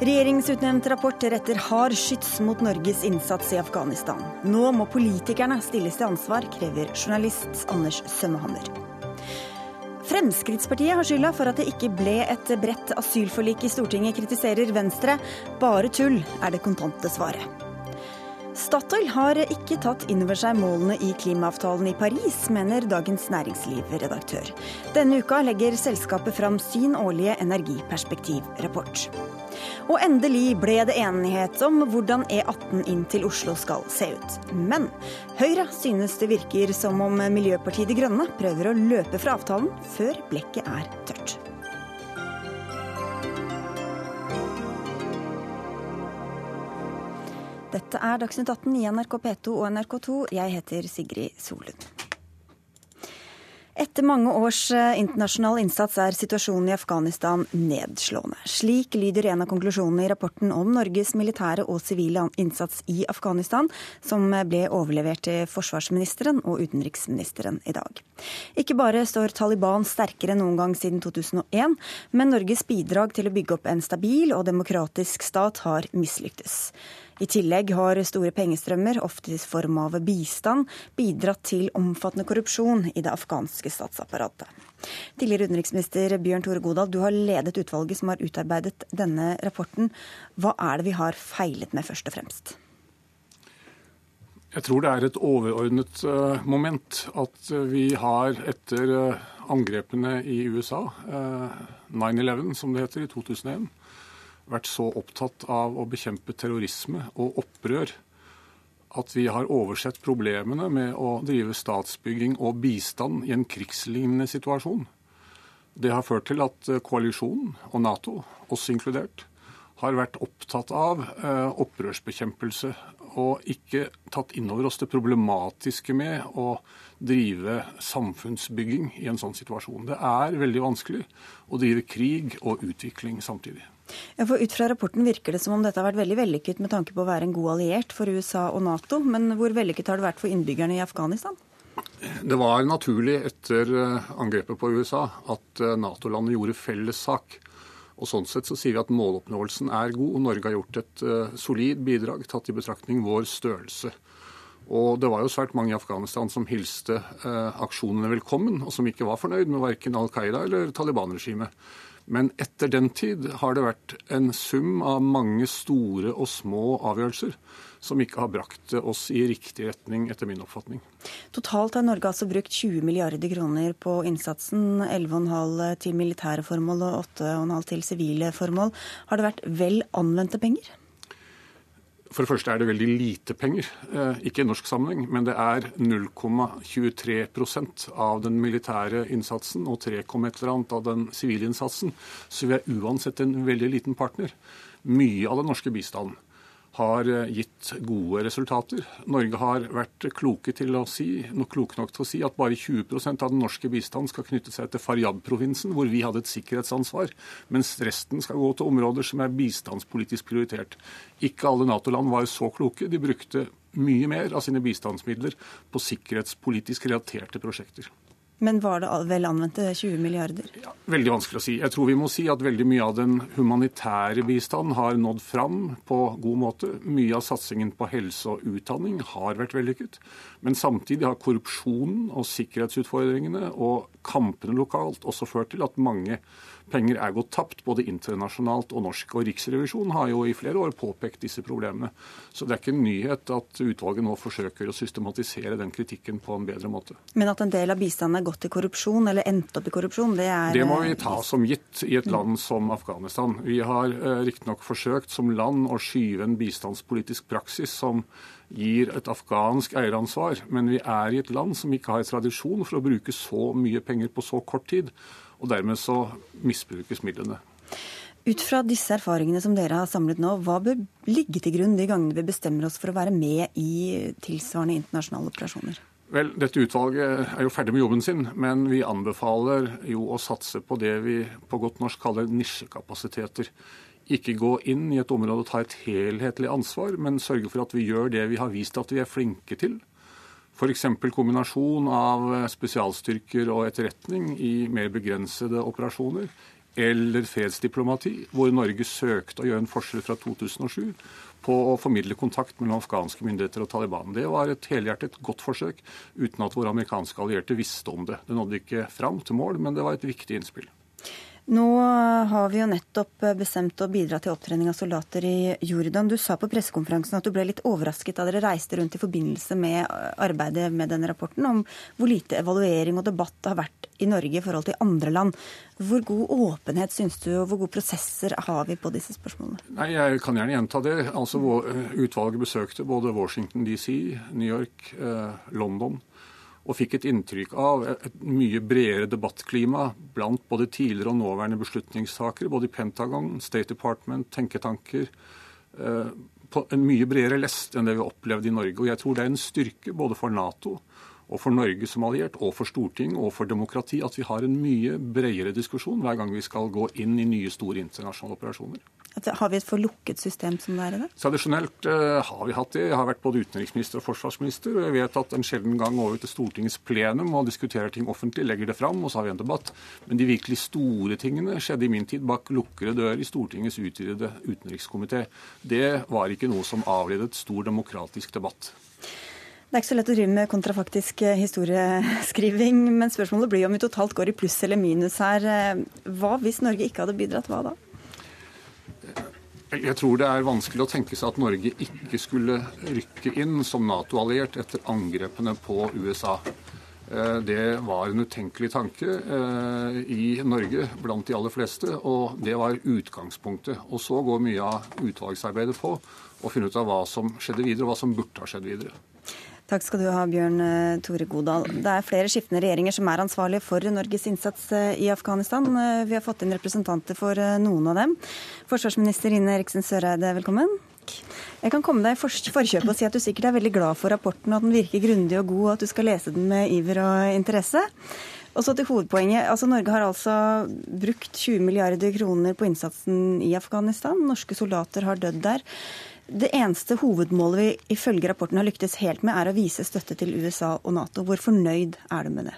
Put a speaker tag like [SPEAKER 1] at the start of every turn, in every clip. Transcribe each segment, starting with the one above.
[SPEAKER 1] Regjeringsutnevnt rapport retter hard skyts mot Norges innsats i Afghanistan. Nå må politikerne stilles til ansvar, krever journalist Anders Sømmehammer. Fremskrittspartiet har skylda for at det ikke ble et bredt asylforlik i Stortinget, kritiserer Venstre. Bare tull, er det kontante svaret. Statoil har ikke tatt inn over seg målene i klimaavtalen i Paris, mener Dagens Næringsliv-redaktør. Denne uka legger selskapet fram sin årlige energiperspektivrapport. Og endelig ble det enighet om hvordan E18 inn til Oslo skal se ut. Men Høyre synes det virker som om Miljøpartiet De Grønne prøver å løpe fra avtalen før blekket er tørt. Dette er Dagsnytt 18 i NRK P2 og NRK2. Jeg heter Sigrid Solund. Etter mange års eh, internasjonal innsats er situasjonen i Afghanistan nedslående. Slik lyder en av konklusjonene i rapporten om Norges militære og sivile innsats i Afghanistan, som ble overlevert til forsvarsministeren og utenriksministeren i dag. Ikke bare står Taliban sterkere enn noen gang siden 2001, men Norges bidrag til å bygge opp en stabil og demokratisk stat har mislyktes. I tillegg har store pengestrømmer, ofte i form av bistand, bidratt til omfattende korrupsjon i det afghanske statsapparatet. Tidligere utenriksminister Bjørn Tore Godal, du har ledet utvalget som har utarbeidet denne rapporten. Hva er det vi har feilet med, først og fremst?
[SPEAKER 2] Jeg tror det er et overordnet uh, moment at uh, vi har etter uh, angrepene i USA, 9-11 som det heter, i 2001, vært så opptatt av å bekjempe terrorisme og opprør at vi har oversett problemene med å drive statsbygging og bistand i en krigslignende situasjon. Det har ført til at eh, koalisjonen og Nato, oss inkludert, har vært opptatt av eh, opprørsbekjempelse og ikke tatt inn over oss det problematiske med å drive samfunnsbygging i en sånn situasjon. Det er veldig vanskelig å drive krig og utvikling samtidig.
[SPEAKER 1] Ja, for Ut fra rapporten virker det som om dette har vært veldig vellykket med tanke på å være en god alliert for USA og Nato. Men hvor vellykket har det vært for innbyggerne i Afghanistan?
[SPEAKER 2] Det var naturlig etter eh, angrepet på USA at eh, Nato-landet gjorde felles sak. Og Sånn sett så sier vi at måloppnåelsen er god. og Norge har gjort et uh, solid bidrag, tatt i betraktning vår størrelse. Og Det var jo svært mange i Afghanistan som hilste uh, aksjonene velkommen, og som ikke var fornøyd med verken Al Qaida eller Taliban-regimet. Men etter den tid har det vært en sum av mange store og små avgjørelser som ikke har brakt oss i riktig retning, etter min oppfatning.
[SPEAKER 1] Totalt har Norge altså brukt 20 milliarder kroner på innsatsen. 11,5 til militære formål og 8,5 til sivile formål. Har det vært vel anvendte penger?
[SPEAKER 2] For det første er det veldig lite penger, eh, ikke i norsk sammenheng, men det er 0,23% av den militære innsatsen og 3,1% av den sivile innsatsen. Så vi er uansett en veldig liten partner. Mye av den norske bistanden har eh, gitt gode resultater. Norge har vært kloke, til å si, kloke nok til å si at bare 20% av den norske bistanden skal knytte seg til Faryab-provinsen, hvor vi hadde et sikkerhetsansvar, mens resten skal gå til områder som er bistandspolitisk prioritert. Ikke alle Nato-land var så kloke. De brukte mye mer av sine bistandsmidler på sikkerhetspolitisk relaterte prosjekter.
[SPEAKER 1] Men var det vel anvendte 20 milliarder?
[SPEAKER 2] Ja, veldig vanskelig å si. Jeg tror vi må si at veldig mye av den humanitære bistanden har nådd fram på god måte. Mye av satsingen på helse og utdanning har vært vellykket. Men samtidig har korrupsjonen og sikkerhetsutfordringene og kampene lokalt også ført til at mange penger er gått tapt, både internasjonalt og norsk. Og Riksrevisjonen har jo i flere år påpekt disse problemene. Så det er ikke en nyhet at utvalget nå forsøker å systematisere den kritikken på en bedre måte.
[SPEAKER 1] Men at en del av bistanden er gått til korrupsjon, eller endt opp i korrupsjon, det er
[SPEAKER 2] Det må vi ta som gitt i et land som Afghanistan. Vi har eh, riktignok forsøkt som land å skyve en bistandspolitisk praksis som gir et afghansk eieransvar, men vi er i et land som ikke har tradisjon for å bruke så mye penger på så kort tid og dermed så misbrukes midlene.
[SPEAKER 1] Ut fra disse erfaringene som dere har samlet nå, hva bør ligge til grunn de gangene vi bestemmer oss for å være med i tilsvarende internasjonale operasjoner?
[SPEAKER 2] Vel, Dette utvalget er jo ferdig med jobben sin, men vi anbefaler jo å satse på det vi på godt norsk kaller nisjekapasiteter. Ikke gå inn i et område og ta et helhetlig ansvar, men sørge for at vi gjør det vi har vist at vi er flinke til. F.eks. kombinasjon av spesialstyrker og etterretning i mer begrensede operasjoner. eller fredsdiplomati, hvor Norge søkte å gjøre en forskjell fra 2007 på å formidle kontakt mellom afghanske myndigheter og Taliban. Det var et helhjertet godt forsøk, uten at våre amerikanske allierte visste om det. Det nådde ikke fram til mål, men det var et viktig innspill.
[SPEAKER 1] Nå har vi jo nettopp bestemt å bidra til opptrening av soldater i Jordan. Du sa på pressekonferansen at du ble litt overrasket da dere reiste rundt i forbindelse med arbeidet med denne rapporten, om hvor lite evaluering og debatt det har vært i Norge i forhold til andre land. Hvor god åpenhet syns du, og hvor gode prosesser har vi på disse spørsmålene?
[SPEAKER 2] Nei, Jeg kan gjerne gjenta det. Altså, Utvalget besøkte både Washington DC, New York, eh, London og fikk et inntrykk av et mye bredere debattklima blant både tidligere og nåværende beslutningstakere, både i Pentagon, State Department, tenketanker. Eh, på en mye bredere lest enn det vi har opplevd i Norge. Og jeg tror det er en styrke både for Nato og for Norge som alliert, og for Stortinget og for demokrati, at vi har en mye bredere diskusjon hver gang vi skal gå inn i nye, store internasjonale operasjoner.
[SPEAKER 1] Har vi et for lukket system som det er i det?
[SPEAKER 2] Tradisjonelt uh, har vi hatt det. Jeg har vært både utenriksminister og forsvarsminister. og Jeg vet at en sjelden gang over til Stortingets plenum og diskuterer ting offentlig, legger det fram, og så har vi en debatt. Men de virkelig store tingene skjedde i min tid bak lukkede dører i Stortingets utvidede utenrikskomité. Det var ikke noe som avledet stor demokratisk debatt.
[SPEAKER 1] Det er ikke så lett å drive med kontrafaktisk eh, historieskriving, men spørsmålet blir om vi totalt går i pluss eller minus her. Eh, hva hvis Norge ikke hadde bidratt, hva da?
[SPEAKER 2] Jeg tror det er vanskelig å tenke seg at Norge ikke skulle rykke inn som Nato-alliert etter angrepene på USA. Eh, det var en utenkelig tanke eh, i Norge blant de aller fleste, og det var utgangspunktet. Og så går mye av utvalgsarbeidet på å finne ut av hva som skjedde videre, og hva som burde ha skjedd videre.
[SPEAKER 1] Takk skal du ha, Bjørn eh, Tore Godal. Det er flere skiftende regjeringer som er ansvarlige for Norges innsats eh, i Afghanistan. Eh, vi har fått inn representanter for noen av dem. Forsvarsminister Ine Eriksen Søreide, velkommen. Jeg kan komme deg i forkjøpet og si at du sikkert er veldig glad for rapporten, og at den virker grundig og god, og at du skal lese den med iver og interesse. Og så til hovedpoenget. Altså, Norge har altså brukt 20 milliarder kroner på innsatsen i Afghanistan. Norske soldater har dødd der. Det eneste hovedmålet vi ifølge rapporten har lyktes helt med, er å vise støtte til USA og Nato. Hvor fornøyd er du med det?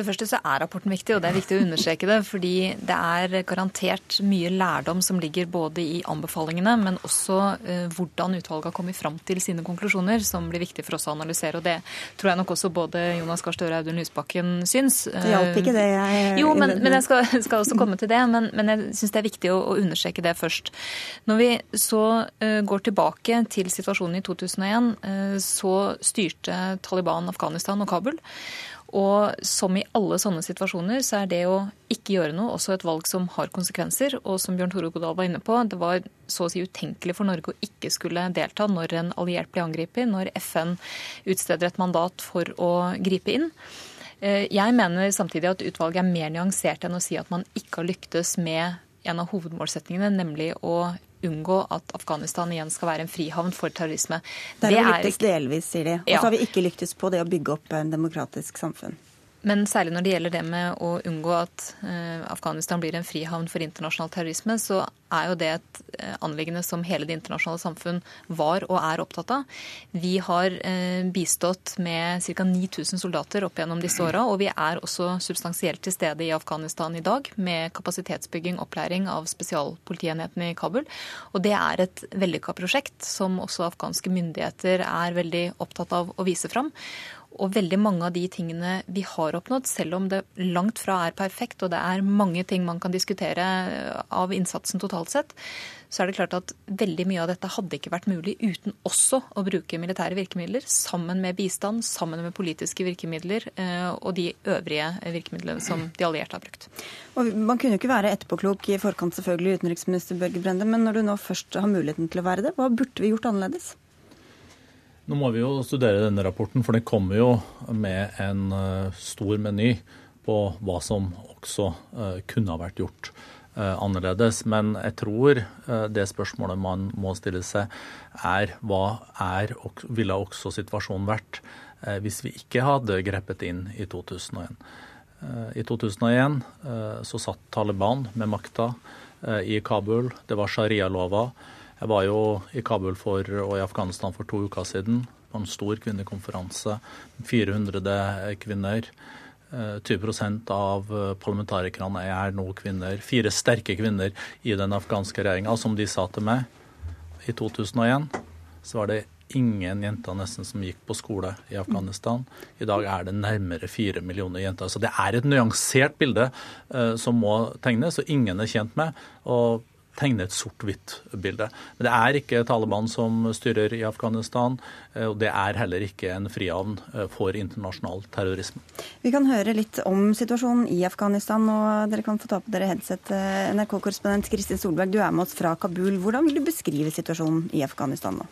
[SPEAKER 3] For det første så er rapporten viktig, og det er viktig å understreke det. Fordi det er garantert mye lærdom som ligger både i anbefalingene, men også uh, hvordan utvalget har kommet fram til sine konklusjoner, som blir viktig for oss å analysere. Og det tror jeg nok også både Jonas Gahr Støre og Audun Lysbakken syns.
[SPEAKER 1] Det hjalp ikke det jeg
[SPEAKER 3] Jo, men, men jeg skal, skal, også komme til det. Men, men jeg syns det er viktig å, å, understreke det først. Når vi så uh, går tilbake til situasjonen i 2001, uh, så styrte Taliban Afghanistan og Kabul. Og som i alle sånne situasjoner, så er det å ikke gjøre noe også et valg som har konsekvenser. Og som Bjørn Tore Godal var inne på, det var så å si utenkelig for Norge å ikke skulle delta når en alliert blir angrepet, når FN utsteder et mandat for å gripe inn. Eh, jeg mener samtidig at utvalget er mer nyansert enn å si at man ikke har lyktes med en av hovedmålsettingene, nemlig å unngå at Afghanistan igjen skal være en frihavn for terrorisme.
[SPEAKER 1] Det, er jo lyktes delvis, sier de. Og så har vi ikke lyktes på det å bygge opp en demokratisk samfunn.
[SPEAKER 3] Men særlig når det gjelder det med å unngå at uh, Afghanistan blir en frihavn for internasjonal terrorisme, så er jo det et uh, anliggende som hele det internasjonale samfunn var og er opptatt av. Vi har uh, bistått med ca. 9000 soldater opp gjennom disse åra, og vi er også substansielt til stede i Afghanistan i dag med kapasitetsbygging, opplæring av spesialpolitienheten i Kabul. Og det er et vellykka prosjekt som også afghanske myndigheter er veldig opptatt av å vise fram. Og veldig mange av de tingene vi har oppnådd, selv om det langt fra er perfekt, og det er mange ting man kan diskutere av innsatsen totalt sett, så er det klart at veldig mye av dette hadde ikke vært mulig uten også å bruke militære virkemidler, sammen med bistand, sammen med politiske virkemidler eh, og de øvrige virkemidlene som de allierte har brukt.
[SPEAKER 1] Og man kunne jo ikke være etterpåklok i forkant, selvfølgelig, utenriksminister Børge Brende, men når du nå først har muligheten til å være det, hva burde vi gjort annerledes?
[SPEAKER 4] Nå må vi jo studere denne rapporten, for den kommer jo med en uh, stor meny på hva som også uh, kunne ha vært gjort uh, annerledes. Men jeg tror det spørsmålet man må stille seg, er hva er, og ville også situasjonen vært hvis vi ikke hadde grepet inn i 2001. I 2001 så satt Taliban med makta i Kabul. Det var sharia-lova. Jeg var jo i Kabul for, og i Afghanistan for to uker siden på en stor kvinnekonferanse. 400 kvinner 20% av parlamentarikerne er nå kvinner. Fire sterke kvinner i den afghanske regjeringa. Som de sa til meg i 2001, så var det ingen jenter nesten som gikk på skole i Afghanistan. I dag er det nærmere fire millioner jenter. Så det er et nyansert bilde uh, som må tegnes, og ingen er tjent med å tegne et sort-hvitt-bilde. Men det er ikke Taliban som styrer i Afghanistan, uh, og det er heller ikke en frihavn uh, for internasjonal terrorisme.
[SPEAKER 1] Vi kan høre litt om situasjonen i Afghanistan, og dere kan få ta på dere headset. NRK-korrespondent Kristin Solberg, du er med oss fra Kabul. Hvordan vil du beskrive situasjonen i Afghanistan nå?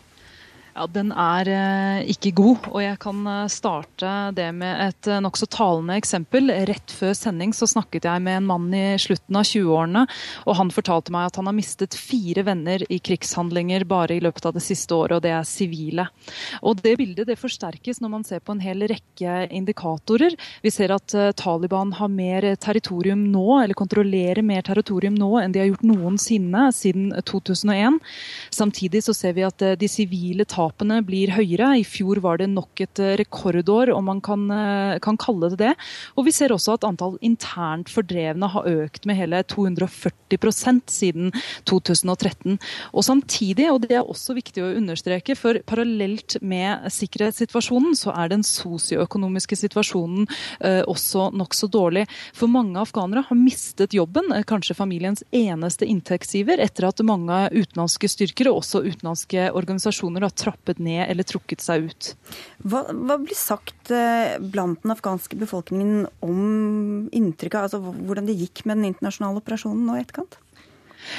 [SPEAKER 5] Ja, Den er eh, ikke god, og jeg kan eh, starte det med et eh, nokså talende eksempel. Rett før sending så snakket jeg med en mann i slutten av 20-årene, og han fortalte meg at han har mistet fire venner i krigshandlinger bare i løpet av det siste året, og det er sivile. Og Det bildet det forsterkes når man ser på en hel rekke indikatorer. Vi ser at Taliban har mer territorium nå, eller kontrollerer mer territorium nå enn de har gjort noensinne siden 2001. Samtidig så ser vi at de sivile tar tapene blir høyere. I fjor var det nok et eh, rekordår, om man kan, eh, kan, kalle det det. Og vi ser også at antall internt fordrevne har økt med hele 240% siden 2013. Og samtidig, og det er også viktig å understreke, for parallelt med sikkerhetssituasjonen, så er den sosioøkonomiske situasjonen eh, også nokså dårlig. For mange afghanere har mistet jobben, eh, kanskje familiens eneste inntektsgiver, etter at mange utenlandske styrker og også utenlandske organisasjoner har trappet trappet ned eller trukket seg ut.
[SPEAKER 1] Hva, hva blir sagt eh, blant den afghanske befolkningen om inntrykket, altså hvordan det gikk med den internasjonale operasjonen nå i etterkant?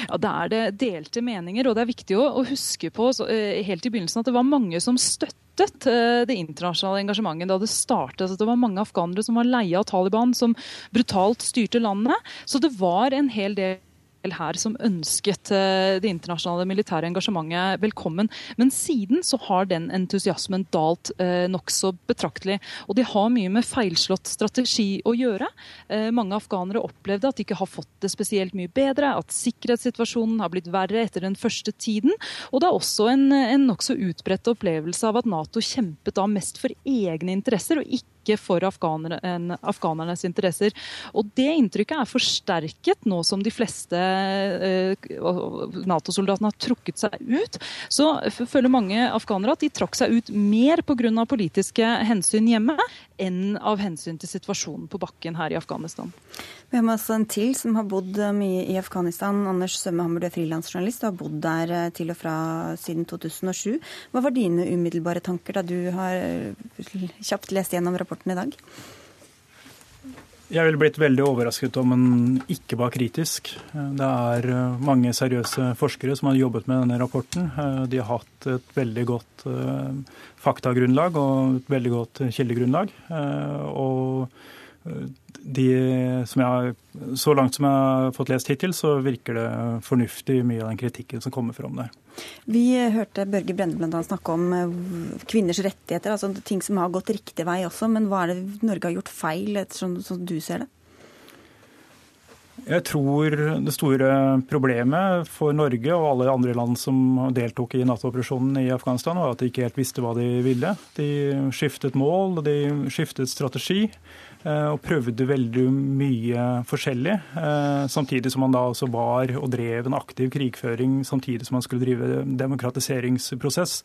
[SPEAKER 5] Ja, Det er det delte meninger, og det er viktig å, huske på eh, helt i begynnelsen at det var mange som støttet eh, det internasjonale engasjementet da det startet. Det var mange afghanere som var leie av Taliban, som brutalt styrte landet. Så det var en hel del her som ønsket eh, det internasjonale militære engasjementet velkommen. Men siden så har den entusiasmen dalt eh, nokså betraktelig. Og det har mye med feilslått strategi å gjøre. Eh, mange afghanere opplevde at de ikke har fått det spesielt mye bedre, at sikkerhetssituasjonen har blitt verre etter den første tiden. Og det er også en, en nokså utbredt opplevelse av at Nato kjempet da mest for egne interesser, og ikke ikke for afghanere, afghanernes interesser. Og Det inntrykket er forsterket nå som de fleste eh, Nato-soldatene har trukket seg ut. Så føler mange afghanere at de trakk seg ut mer pga. politiske hensyn hjemme enn av hensyn til situasjonen på bakken her i Afghanistan.
[SPEAKER 1] Vi har med oss en til som har bodd mye i Afghanistan. Anders Sømmehammer, du er frilansjournalist og har bodd der eh, til og fra siden 2007. Hva var dine umiddelbare tanker da du har eh, kjapt lest gjennom rapporten i dag?
[SPEAKER 6] Jeg ville blitt veldig overrasket om en ikke var kritisk. Det er eh, mange seriøse forskere som har jobbet med denne rapporten. De har hatt et veldig godt faktagrunnlag og et veldig godt kildegrunnlag. Og de, jeg, så langt som jeg har fått lest hittil, så virker det fornuftig mye av den kritikken som kommer fram der.
[SPEAKER 1] Vi hørte Børge Brende bl.a. snakke om eh, kvinners rettigheter, altså ting som har gått riktig vei også. Men hva er det Norge har gjort feil, sånn som du ser det?
[SPEAKER 6] Jeg tror det store problemet for Norge og alle andre land som deltok i Nato-operasjonen i Afghanistan, var at de ikke helt visste hva de ville. De skiftet mål, de skiftet strategi. Eh, og prøvde veldig mye forskjellig. Eh, samtidig som han da også var og drev en aktiv krigføring samtidig som han skulle drive demokratiseringsprosess.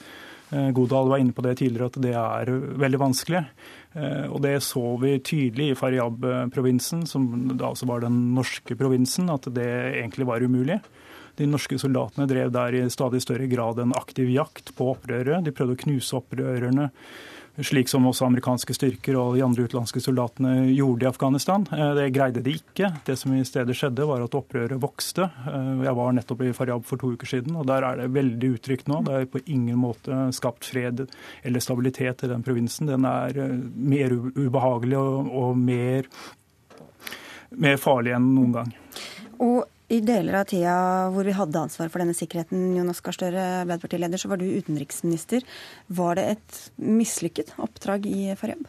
[SPEAKER 6] Eh, Godal var inne på det tidligere at det er veldig vanskelig. Og Det så vi tydelig i Faryab-provinsen, som da også var den norske provinsen, at det egentlig var umulig. De norske soldatene drev der i stadig større grad en aktiv jakt på opprøret. De prøvde å knuse opprørerne slik som også amerikanske styrker og de andre utenlandske soldatene gjorde i Afghanistan. Eh, det greide de ikke. Det som i stedet skjedde, var at opprøret vokste. Eh, jeg var nettopp i Faryab for to uker siden, og der er det veldig utrygt nå. Det er på ingen måte skapt fred eller stabilitet i den provinsen. Den er eh, mer ubehagelig og, mer, mer farlig enn noen gang.
[SPEAKER 1] Og i deler av tida hvor vi hadde ansvar for denne sikkerheten, Jonas Gahr Støre, Arbeiderpartileder, så var du utenriksminister. Var det et mislykket oppdrag i Faryab?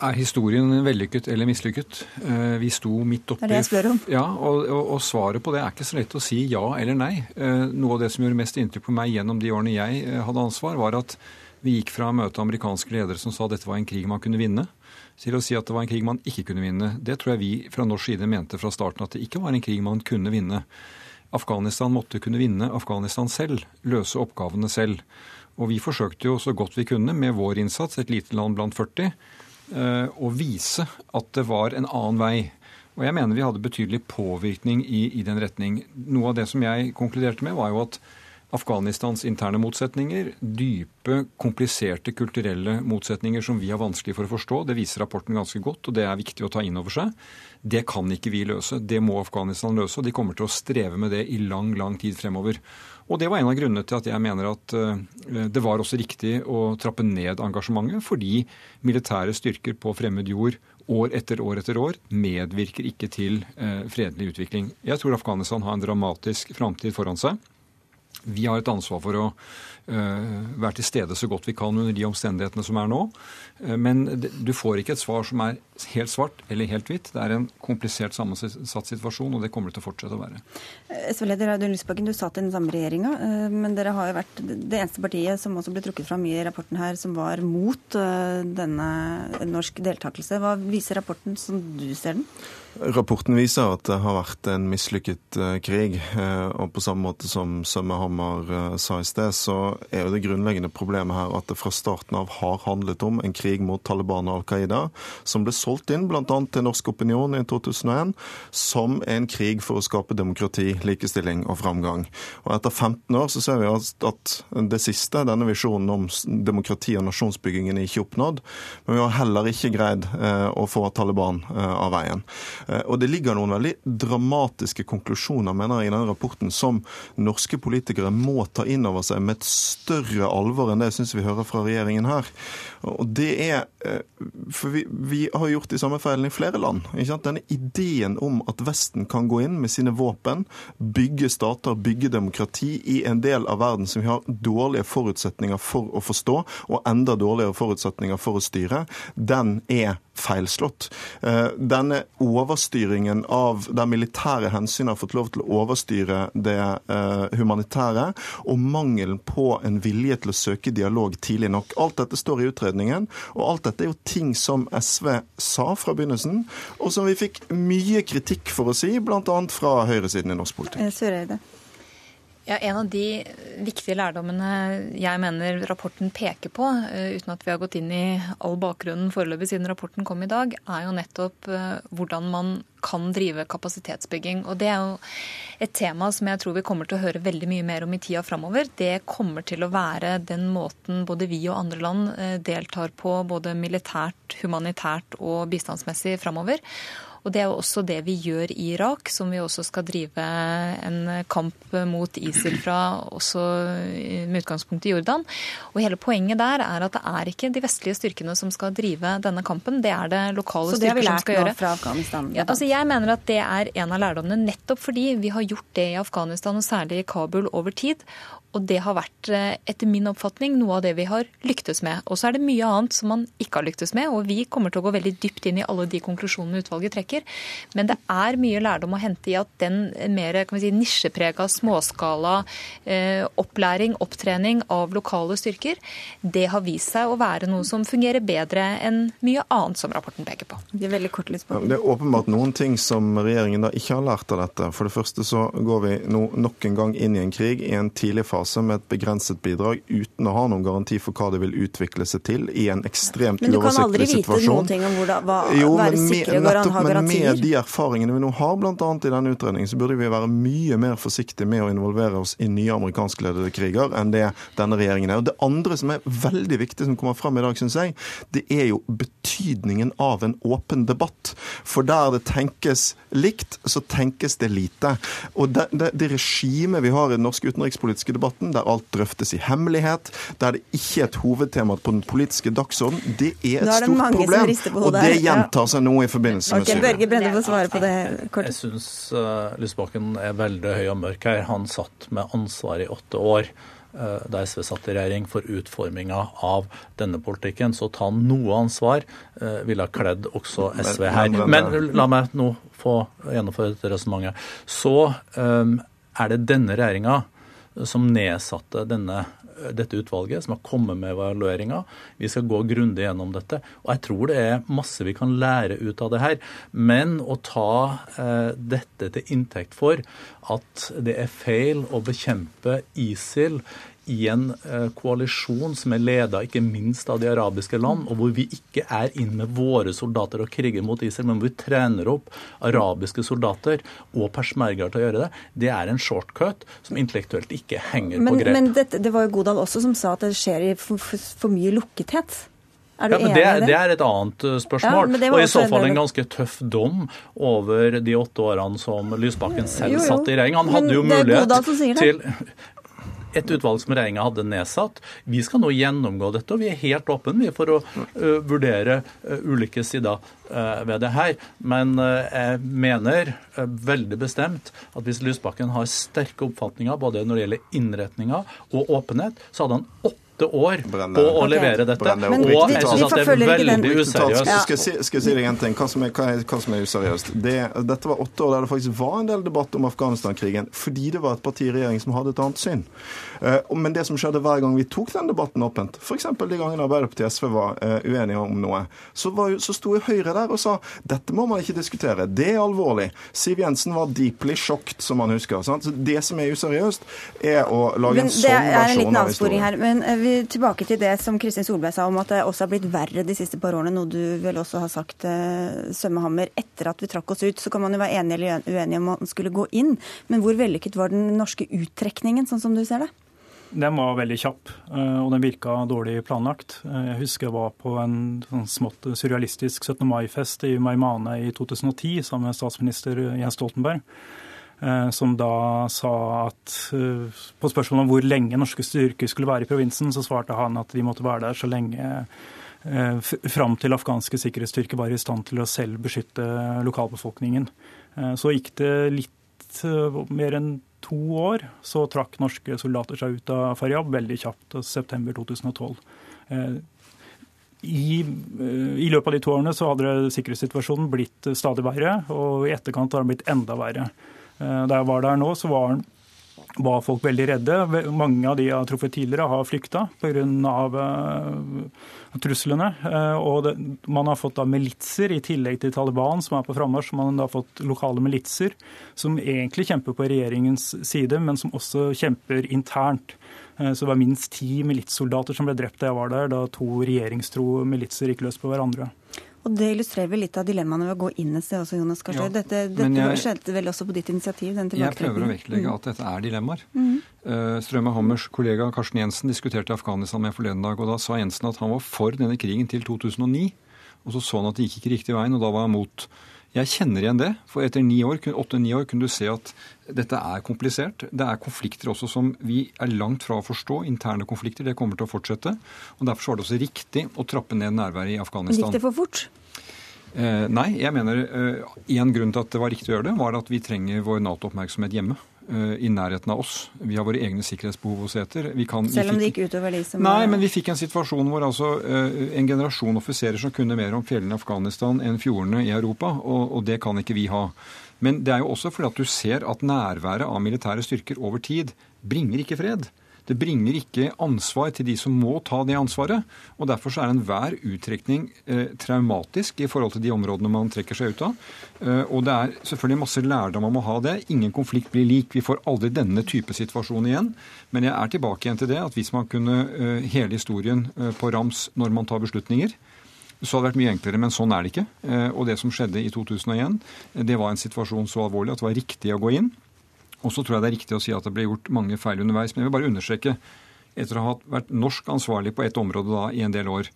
[SPEAKER 7] Er historien vellykket eller mislykket? Eh, vi sto midt oppi
[SPEAKER 1] Det er det jeg spør om.
[SPEAKER 7] Ja, og, og, og, svaret på det er ikke så lett å si ja eller nei. Eh, noe av det som gjorde mest inntrykk på meg gjennom de årene jeg eh, hadde ansvar, var at vi gikk fra å møte amerikanske ledere som sa at dette var en krig man kunne vinne, til å si at det var en krig man ikke kunne vinne. Det tror jeg vi fra norsk side mente fra starten at det ikke var en krig man kunne vinne. Afghanistan måtte kunne vinne Afghanistan selv, løse oppgavene selv. Og vi forsøkte jo så godt vi kunne med vår innsats, et lite land blant 40, eh, å vise at det var en annen vei. Og jeg mener vi hadde betydelig påvirkning i, i den retning. Noe av det som jeg konkluderte med, var jo at Afghanistans interne motsetninger, dype, kompliserte kulturelle motsetninger som vi har vanskelig for å forstå. Det viser rapporten ganske godt, og det er viktig å ta inn over seg. Det kan ikke vi løse. Det må Afghanistan løse, og de kommer til å streve med det i lang, lang tid fremover. Og det var en av grunnene til at jeg mener at eh, det var også riktig å trappe ned engasjementet, fordi militære styrker på fremmed jord år etter år etter år medvirker ikke til eh, fredelig utvikling. Jeg tror Afghanistan har en dramatisk framtid foran seg. Vi har et ansvar for å uh, være til stede så godt vi kan under de omstendighetene som er nå. Uh, men du får ikke et svar som er helt svart eller helt hvitt. Det er en komplisert sammensatt situasjon, og det kommer det til å fortsette å være.
[SPEAKER 1] Eh, SV-leder Audun Lysbakken, du satt i den samme regjeringa, men dere har jo vært det eneste partiet som også ble trukket fram i rapporten her, som var mot denne norsk deltakelse. Hva viser rapporten som du ser den?
[SPEAKER 8] Rapporten viser at det har vært en mislykket uh, krig. Uh, og på samme måte som Sømme Hammer uh, sa i sted, så er jo det grunnleggende problemet her at det fra starten av har handlet om en krig mot Taliban og Al Qaida, som ble solgt inn bl.a. til norsk opinion i 2001 som en krig for å skape demokrati, likestilling og framgang. Og etter 15 år så ser vi at det siste, denne visjonen om demokrati og nasjonsbyggingen, er ikke oppnådd. Men vi har heller ikke greid å få Taliban av veien. Eh, og det ligger noen veldig dramatiske konklusjoner mener jeg, i denne rapporten som norske politikere må ta inn over seg med et større alvor enn det jeg syns vi hører fra regjeringen her. Og det er, eh, for vi, vi har gjort de samme feilene i flere land. Denne ideen om at Vesten kan gå inn med sine våpen, bygge stater, bygge demokrati i en del av verden som vi har dårlige forutsetninger for å forstå, og enda dårligere forutsetninger for å styre, den er feilslått. Denne denne overstyringen av der militære hensyn har fått lov til å overstyre det eh, humanitære, og mangelen på en vilje til å søke dialog tidlig nok. Alt dette står i utredningen, og alt dette er jo ting som SV sa fra begynnelsen, og som vi fikk mye kritikk for å si, bl.a. fra høyresiden i norsk politikk.
[SPEAKER 1] Eh.
[SPEAKER 3] Ja, En av de viktige lærdommene jeg mener rapporten peker på, eh, uten at vi har gått inn i all bakgrunnen foreløpig siden rapporten kom i dag, er jo nettopp eh, hvordan man kan drive kapasitetsbygging. Og Det er jo et tema som jeg tror vi kommer til å høre veldig mye mer om i tida framover. Det kommer til å være den måten både vi og andre land eh, deltar på, både militært, humanitært og bistandsmessig framover. Og det er jo også det vi gjør i Irak, som vi også skal drive en kamp mot ISIL fra, også med utgangspunkt i Jordan. Og hele poenget der er at det er ikke de vestlige styrkene som skal drive denne kampen, det er det lokale styrker som skal gjøre.
[SPEAKER 1] Så det har vi lært nå fra Afghanistan?
[SPEAKER 3] Ja, altså jeg mener at det er en av lærdommene, nettopp fordi vi har gjort det i Afghanistan, og særlig i Kabul, over tid. Og det har vært, eh, etter min oppfatning, noe av det vi har lyktes med. Og så er det mye annet som man ikke har lyktes med, og vi kommer til å gå veldig dypt inn i alle de konklusjonene utvalget trekker. Men det er mye lærdom å hente i at den mer kan vi si, nisjeprega, småskala eh, opplæring, opptrening av lokale styrker, det har vist seg å være noe som fungerer bedre enn mye annet som rapporten peker på.
[SPEAKER 1] Det er veldig kort
[SPEAKER 8] ja, Det er åpenbart noen ting som regjeringen da ikke har lært av dette. For det første så går vi nå nok en gang inn i en krig i en tidlig fase fase med et begrenset bidrag uten å ha noen garanti for hva det vil utvikle seg til i en ekstremt uoversiktlig situasjon. Men du kan aldri vite ting
[SPEAKER 1] om hvordan, hva, jo, være sikre og nettopp, ha garantier?
[SPEAKER 8] Men med de erfaringene vi nå har bl.a. i denne utredningen, så burde vi være mye mer forsiktige med å involvere oss i nye amerikanskledede kriger enn det denne regjeringen er. Og Det andre som er veldig viktig, som kommer fram i dag, syns jeg, det er jo betydningen av en åpen debatt. For der det tenkes likt, så tenkes det lite. Og det, det, det regimet vi har i den norske utenrikspolitiske debatten, debatten, der alt drøftes i hemmelighet, der det ikke er et hovedtema på den politiske dagsorden, det er et er det stort problem. Og det gjentar seg nå i forbindelse med
[SPEAKER 1] Syria. Børge Brende får svare på det kort.
[SPEAKER 4] Jeg syns uh, Lysbakken er veldig høy og mørk her. Han satt med ansvar i åtte år uh, da SV satt i regjering for utforminga av denne politikken. Så å ta noe ansvar uh, ville ha kledd også SV her. Men la meg nå få gjennomføre dette resonnementet. Så um, er det denne regjeringa som nedsatte denne dette utvalget som har kommet med evalueringa. Vi skal gå grundig gjennom dette. Og jeg tror det er masse vi kan lære ut av det her. Men å ta eh, dette til inntekt for at det er feil å bekjempe ISIL i en eh, koalisjon som er leda ikke minst av de arabiske land, og hvor vi ikke er inn med våre soldater og kriger mot Israel, men hvor vi trener opp arabiske soldater og persmerger til å gjøre det, det er en shortcut som intellektuelt ikke henger
[SPEAKER 1] men,
[SPEAKER 4] på grep.
[SPEAKER 1] Men dette, det var jo Godal også som sa at det skjer i for, for, for mye lukkethet. Er
[SPEAKER 4] ja, men det,
[SPEAKER 1] det?
[SPEAKER 4] det er et annet uh, spørsmål.
[SPEAKER 1] Ja,
[SPEAKER 4] og i så fall
[SPEAKER 1] en
[SPEAKER 4] ganske tøff dom over de åtte årene som Lysbakken selv
[SPEAKER 1] Jo, jo.
[SPEAKER 4] satt i regjering. Han
[SPEAKER 1] Men
[SPEAKER 4] hadde jo mulighet til et utvalg som regjeringa hadde nedsatt. Vi skal nå gjennomgå dette, og vi er helt åpne for å vurdere ulike sider ved det her. Men jeg mener veldig bestemt at hvis Lysbakken har sterke oppfatninger både når det gjelder innretninga og åpenhet, så hadde han åtte år
[SPEAKER 8] Brenn
[SPEAKER 4] på å levere dette.
[SPEAKER 8] Brenn
[SPEAKER 4] Og
[SPEAKER 8] opp.
[SPEAKER 4] jeg
[SPEAKER 8] Vi-
[SPEAKER 4] syns det er veldig useriøst.
[SPEAKER 8] Skal, skal, jeg si, skal jeg si deg en ting? Hva som er, hva er, hva som er useriøst? Det, dette var åtte år der det faktisk var en del debatt om Afghanistan-krigen, fordi det var et parti i regjering som hadde et annet syn. Eh, men det som skjedde hver gang vi tok den debatten åpent, f.eks. de gangene Arbeiderpartiet og SV var eh, uenige om noe, så, var, så sto Høyre der og sa dette må man ikke diskutere, det er alvorlig. Siv Jensen var deeply shocked, som man husker. Sant? Så det som er useriøst, er å lage
[SPEAKER 1] Men
[SPEAKER 8] en
[SPEAKER 1] det
[SPEAKER 8] sånn
[SPEAKER 1] er en liten avsporing her. Men eh, vi, tilbake til det som Kristin Solberg sa om at det også har blitt verre de siste par årene, noe du vel også har sagt, eh, Sømmehammer. Etter at vi trakk oss ut, så kan man jo være enig eller uenig om man skulle gå inn. Men hvor vellykket var den norske uttrekningen, sånn som du ser det?
[SPEAKER 6] Den var veldig kjapp, eh, og den virka dårlig planlagt. Eh, Jeg husker jeg var på en sånn smått surrealistisk 17. mai-fest i Maimane i 2010 sammen med statsminister Jens Stoltenberg. eh, Som da sa at på spørsmålet om hvor lenge norske styrker skulle være i provinsen, så svarte han at de måtte være der så lenge fram til afghanske sikkerhetsstyrker var i stand til å selv beskytte lokalbefolkningen. Så gikk det litt eh, mer enn to år, så trakk norske soldater seg ut av Faryab veldig kjapt, i september 2012. Eh, I, eh, I løpet av de to årene så hadde sikkerhetssituasjonen blitt eh, stadig verre, og i etterkant har den blitt enda verre. Eh, Da jeg var der nå, så var, den- var folk veldig redde. Mange av de jeg har truffet tidligere, har flykta pga. truslene. Eh, Og det, man har fått da militser, i tillegg til Taliban, som er på frammarsj. Man har fått lokale militser, som egentlig kjemper på regjeringens side, men som også kjemper internt. Eh, Så det var minst ti militssoldater som ble drept da jeg var der, da to regjeringstro militser gikk løs på hverandre.
[SPEAKER 1] Og Det illustrerer vel litt av dilemmaene ved å gå inn et sted også, Jonas Gahr Støre.
[SPEAKER 7] Ja,
[SPEAKER 1] dette dette
[SPEAKER 7] jeg-
[SPEAKER 1] skjedde vel også på ditt initiativ? den
[SPEAKER 7] Jeg prøver å vektlegge at dette er dilemmaer. Eh, Strømme Hammers kollega Karsten Jensen diskuterte Afghanistan med forleden dag, og da sa Jensen at han var for denne krigen til 2009. Og så så han at det gikk ikke riktig veien, og da var han mot. Jeg kjenner igjen det, for etter ni år, åtte-ni år kunne du se at dette er komplisert. Det er konflikter også som vi er langt fra å forstå. Interne konflikter. Det kommer til å fortsette. Og Derfor var det også riktig å trappe ned nærværet i Afghanistan.
[SPEAKER 1] Gikk det for fort?
[SPEAKER 7] Eh, nei, jeg mener en grunn til at det var riktig å gjøre det, var at vi trenger vår Nato-oppmerksomhet hjemme. Eh, I nærheten av oss. Vi har våre egne sikkerhetsbehov å se etter. Vi kan,
[SPEAKER 1] Selv om det gikk utover de som
[SPEAKER 7] Nei, men vi fikk en situasjon hvor altså eh, en generasjon offiserer som kunne mer om fjellene i Afghanistan enn fjordene i Europa, og, og det kan ikke vi ha. Men det er jo også fordi at du ser at nærværet av militære styrker over tid bringer ikke fred. Det bringer ikke ansvar til de som må ta det ansvaret. og Derfor så er enhver uttrekning eh, traumatisk i forhold til de områdene man trekker seg ut av. Eh, og det er selvfølgelig masse lærdom man må ha det. Ingen konflikt blir lik. Vi får aldri denne type situasjon igjen. Men jeg er tilbake igjen til det at hvis man kunne eh, hele historien eh, på rams når man tar beslutninger, så hadde det vært mye enklere, men sånn er det ikke. Eh, Og det som skjedde i 2001, eh, det var en situasjon så alvorlig at det var riktig å gå inn. Og så tror jeg det er riktig å si at det ble gjort mange feil underveis. Men jeg vil bare understreke, etter å ha vært norsk ansvarlig på ett område da i en del år,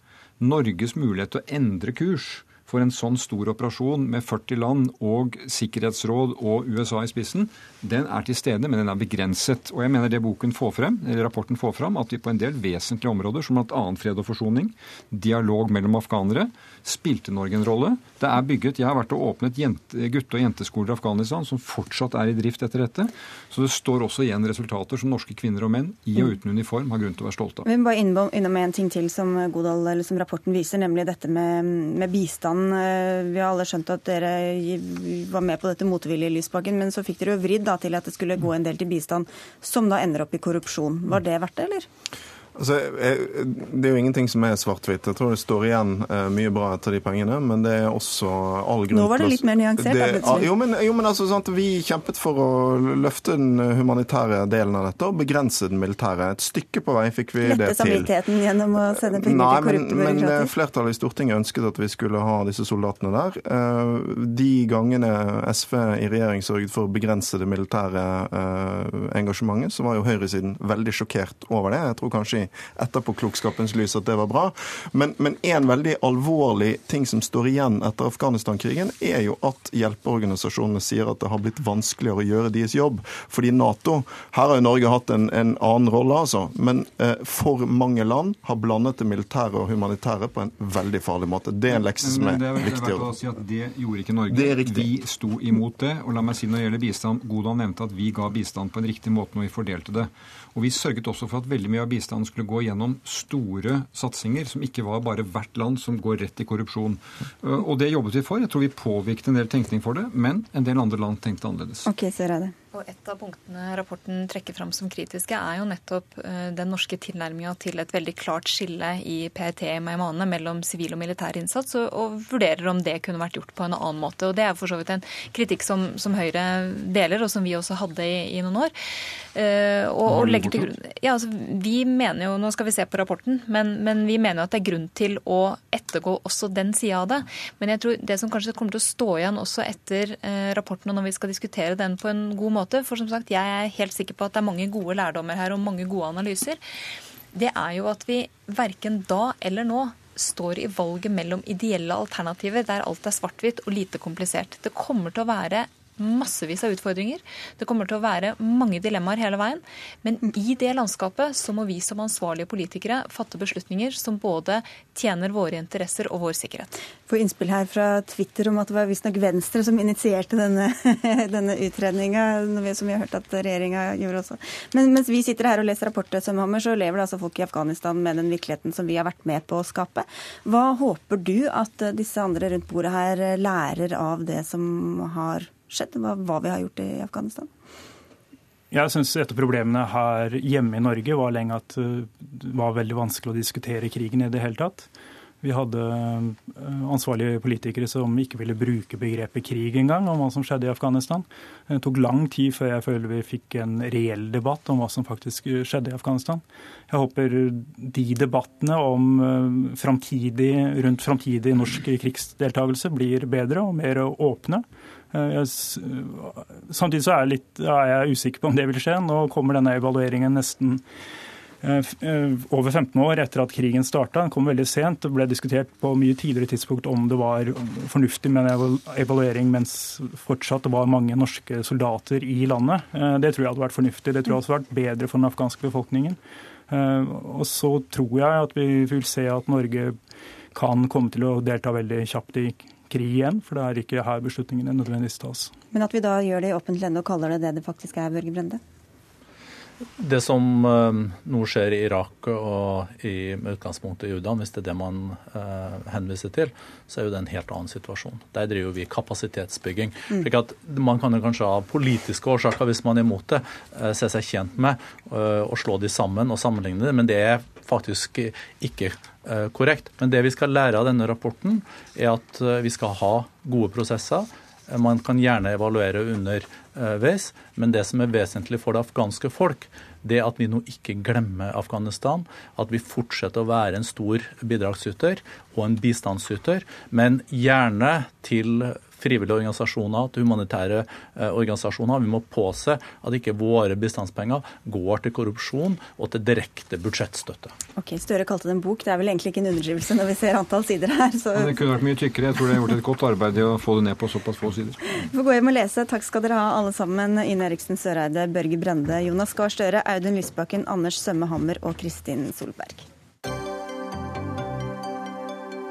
[SPEAKER 7] Norges mulighet til å endre kurs for en sånn stor operasjon med 40 land og Sikkerhetsråd og USA i spissen, den er til stede, men den er begrenset. Og jeg mener det boken får frem, eller rapporten får frem, at vi på en del vesentlige områder, som bl.a. fred og forsoning, dialog mellom afghanere, spilte Norge en rolle. Det er bygget, Jeg har vært og åpnet jente, gutte- og jenteskoler i Afghanistan som fortsatt er i drift etter dette. Så det står også igjen resultater som norske kvinner og menn i og uten uniform har grunn til å være stolte av.
[SPEAKER 1] Vi må bare innom, innom en ting til som, Godal, som rapporten viser, nemlig dette med, med bistand. Eh, Vi har alle skjønt at dere var med på dette motvillig Lysbakken, men så fikk dere jo vridd til at det skulle gå en del til bistand, som da ender opp i korrupsjon. Var det verdt det, eller?
[SPEAKER 8] Altså, det er jo ingenting som er svart-hvitt. Jeg tror det står igjen eh, mye bra etter de pengene, men det er også all grunn til
[SPEAKER 1] Nå var det litt mer nyansert. Det,
[SPEAKER 8] da, jo, men, jo, men altså, sant, Vi kjempet for å løfte den humanitære delen av dette og begrense den militære. Et stykke på vei fikk vi Lette det til.
[SPEAKER 1] Lette samvittigheten gjennom å sende penger Nei, til korrupte
[SPEAKER 8] men, men eh, flertallet i Stortinget ønsket at vi skulle ha disse soldatene der. Eh, de gangene SV i regjering sørget for å begrense det militære engasjementet, så var jo høyresiden veldig sjokkert over det. Jeg tror kanskje etterpåklokskapens lys at det var bra. Men, men en veldig alvorlig ting som står igjen etter Afghanistan-krigen, er jo at hjelpeorganisasjonene sier at det har blitt vanskeligere å gjøre deres jobb. Fordi Nato Her har jo Norge hatt en, en annen rolle, altså. Men eh, for mange land har blandet det militære og humanitære på en veldig farlig måte. Det er en lekse som er, er viktig.
[SPEAKER 7] å si at Det gjorde ikke Norge. Det er riktig. vi sto imot det. Og la meg si når det gjelder bistand, Godal nevnte at vi ga bistand på en riktig måte når vi fordelte det. Og vi sørget også for at veldig mye av bistanden skulle gå gjennom store satsinger, som ikke var bare hvert land som går rett i korrupsjon. Eh, og det jobbet vi for. Jeg tror vi påvirket en del tenkning for det, men en del andre land tenkte annerledes.
[SPEAKER 1] Ok, så er det.
[SPEAKER 3] Og Et av punktene rapporten trekker fram som kritiske, er jo nettopp eh, den norske tilnærminga til et veldig klart skille i PRT i Maimane mellom sivil og militær innsats, og, vurderer om det kunne vært gjort på en annen måte. Og Det er for så vidt en kritikk som, som Høyre deler, og som vi også hadde i, i noen år. Uh, og, og legger til grunn, ja, altså, vi mener jo, Nå skal vi se på rapporten, men, men vi mener jo at det er grunn til å ettergå også den sida av det. Men jeg tror det som kanskje kommer til å stå igjen også etter uh, rapporten, og når vi skal diskutere den på en god måte, måte. For som sagt, jeg er helt sikker på at det er mange gode lærdommer her og mange gode analyser. Det er jo at vi verken da eller nå står i valget mellom ideelle alternativer der alt er svart-hvitt og lite komplisert. Det kommer til å være massevis av utfordringer. Det kommer til å være mange dilemmaer hele veien. Men i det landskapet så må vi som ansvarlige politikere fatte beslutninger som både tjener våre interesser og vår sikkerhet.
[SPEAKER 1] Få innspill her fra Twitter om at det var visstnok Venstre som initierte denne, denne utredninga, som vi har hørt at regjeringa gjorde også. Men mens vi sitter her og leser rapporter, så lever det altså folk i Afghanistan med den virkeligheten som vi har vært med på å skape. Hva håper du at disse andre rundt bordet her lærer av det som har skjedd, hva, hva vi har gjort i Afghanistan?
[SPEAKER 6] Jeg syns et av problemene her hjemme i Norge var lenge at eh, det var veldig vanskelig å diskutere krigen i det hele tatt. Vi hadde eh, ansvarlige politikere som ikke ville bruke begrepet krig engang, om hva som skjedde i Afghanistan. Det tok lang tid før jeg føler vi fikk en reell debatt om hva som faktisk skjedde i Afghanistan. Jeg håper de debattene om eh, framtidig, rundt framtidig norsk krigsdeltakelse blir bedre og mer åpne. Eh, jeg, samtidig så er jeg, litt, er jeg usikker på om det vil skje. Nå kommer denne evalueringen nesten eh, eh, over 15 år etter at krigen starta. Den kom veldig sent. Det ble diskutert på mye tidligere tidspunkt om det var fornuftig med en evaluering mens fortsatt det var mange norske soldater i landet. Det tror jeg hadde vært fornuftig. Det tror jeg hadde vært bedre for den afghanske befolkningen. Og så tror jeg at vi vil se at Norge kan komme til å delta veldig kjapt i krig igjen, for det er ikke her beslutningene nødvendigvis tas.
[SPEAKER 1] Men at vi da gjør det i offentlig ende og kaller det det det faktisk er, Børge Brende?
[SPEAKER 4] Det som uh, nå skjer i Irak og i med utgangspunkt i Jordan, hvis det er det man uh, henviser til, så er jo det en helt annen situasjon. Der driver vi kapasitetsbygging. Mm. slik at Man kan jo kanskje av politiske årsaker, hvis man er imot det, uh, se seg tjent med å slå de sammen og sammenligne det, men det er faktisk ikke Eh, korrekt. Men det vi skal lære av denne rapporten, er at eh, vi skal ha gode prosesser. Eh, man kan gjerne evaluere underveis, men det som er vesentlig for det afghanske folk, det at vi nå ikke glemmer Afghanistan, at vi fortsetter å være en stor bidragsyter og en bistandsyter, men gjerne til frivillige organisasjoner, til humanitære eh, organisasjoner. Vi må påse at ikke våre bistandspenger går til korrupsjon og til direkte budsjettstøtte.
[SPEAKER 1] Ok, Støre kalte det en bok. Det er vel egentlig ikke en underdrivelse når vi ser antall sider her.
[SPEAKER 7] Så... det kunne vært mye tykkere. Jeg tror det har gjort et godt arbeid i å få det ned på såpass få sider.
[SPEAKER 1] Vi får gå hjem og lese. Takk skal dere ha alle sammen. Ine Eriksen Søreide, Børge Brende, Jonas Gahr Støre, Audun Lysbakken, Anders Sømme Hammer og Kristin Solberg.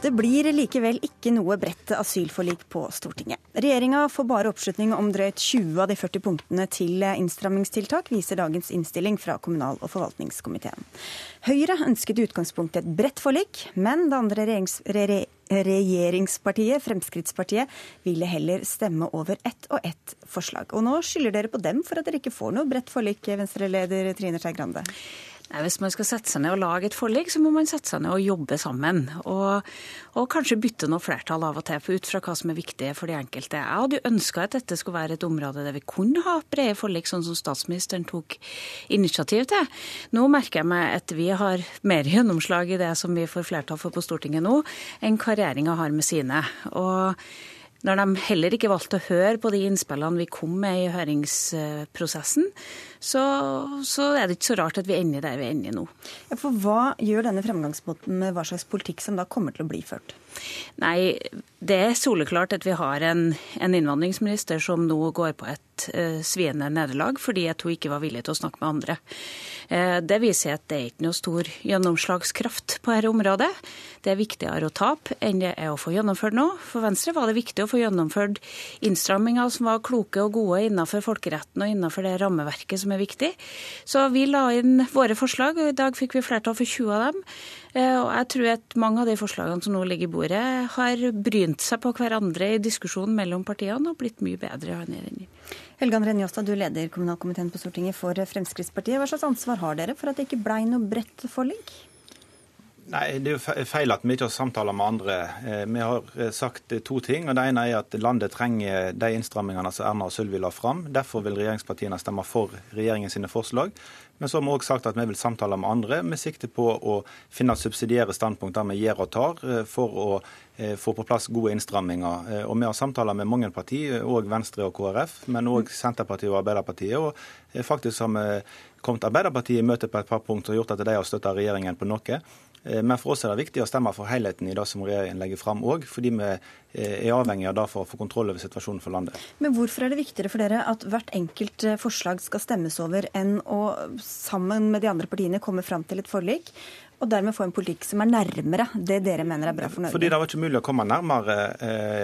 [SPEAKER 1] Det blir likevel ikke noe bredt asylforlik på Stortinget. Regjeringa får bare oppslutning om drøyt 20 av de 40 punktene til innstrammingstiltak, viser dagens innstilling fra kommunal- og forvaltningskomiteen. Høyre ønsket i utgangspunktet et bredt forlik, men det andre regjerings regjeringspartiet, Fremskrittspartiet, ville heller stemme over ett og ett forslag. Og nå skylder dere på dem for at dere ikke får noe bredt forlik, Venstre-leder Trine Skei Grande.
[SPEAKER 9] Hvis man skal sette seg ned og lage et forlik, så må man sette seg ned og jobbe sammen. Og, og kanskje bytte noe flertall av og til ut fra hva som er viktig for de enkelte. Jeg hadde ønska at dette skulle være et område der vi kunne ha brede forlik, sånn som statsministeren tok initiativ til. Nå merker jeg meg at vi har mer gjennomslag i det som vi får flertall for på Stortinget nå, enn hva regjeringa har med sine. Og når de heller ikke valgte å høre på de innspillene vi kom med i høringsprosessen, så, så er det ikke så rart at vi ender der vi ender nå.
[SPEAKER 1] Ja, for Hva gjør denne fremgangsmåten med hva slags politikk som da kommer til å bli ført?
[SPEAKER 9] Nei, det er soleklart at vi har en, en innvandringsminister som nå går på et uh, sviende nederlag fordi at hun ikke var villig til å snakke med andre. Uh, det viser at det er ikke noe stor gjennomslagskraft på dette området. Det er viktigere å tape enn det er å få gjennomført noe. For Venstre var det viktig å få gjennomført innstramminger som var kloke og gode innenfor folkeretten og innenfor det rammeverket som er viktig. Så vi la inn våre forslag, og i dag fikk vi flertall for 20 av dem. Eh, og jeg tror at mange av de forslagene som nå ligger i bordet, har brynt seg på hverandre i diskusjonen mellom partiene og blitt mye bedre.
[SPEAKER 1] Helgan Renjåstad, Njåstad, du leder kommunalkomiteen på Stortinget for Fremskrittspartiet. Hva slags ansvar har dere for at det ikke blei noe bredt forlik?
[SPEAKER 10] Nei, Det er jo feil at vi ikke har samtaler med andre. Eh, vi har eh, sagt to ting. og Det ene er at landet trenger de innstrammingene som Erna og Sylvi la fram. Derfor vil regjeringspartiene stemme for regjeringens forslag. Men så har vi òg sagt at vi vil samtale med andre med sikte på å finne subsidiære standpunkt der vi gir og tar, eh, for å få på plass gode innstramminger. Og Vi har samtaler med mange partier, òg Venstre og KrF, men òg Senterpartiet og Arbeiderpartiet. Og faktisk har vi kommet Arbeiderpartiet i møte på et par punkter og gjort at de har støtta regjeringen på noe. Eh, men for oss er det viktig å stemme for helheten i det som regjeringen legger fram òg, fordi vi eh, er avhengig av det for å få kontroll over situasjonen for landet.
[SPEAKER 1] Men hvorfor er det viktigere for dere at hvert enkelt eh, forslag skal stemmes over, enn å sammen med de andre partiene komme fram til et forlik? Og dermed få en politikk som er nærmere det dere mener er bra for Norge?
[SPEAKER 10] Fordi Det var ikke mulig å komme nærmere.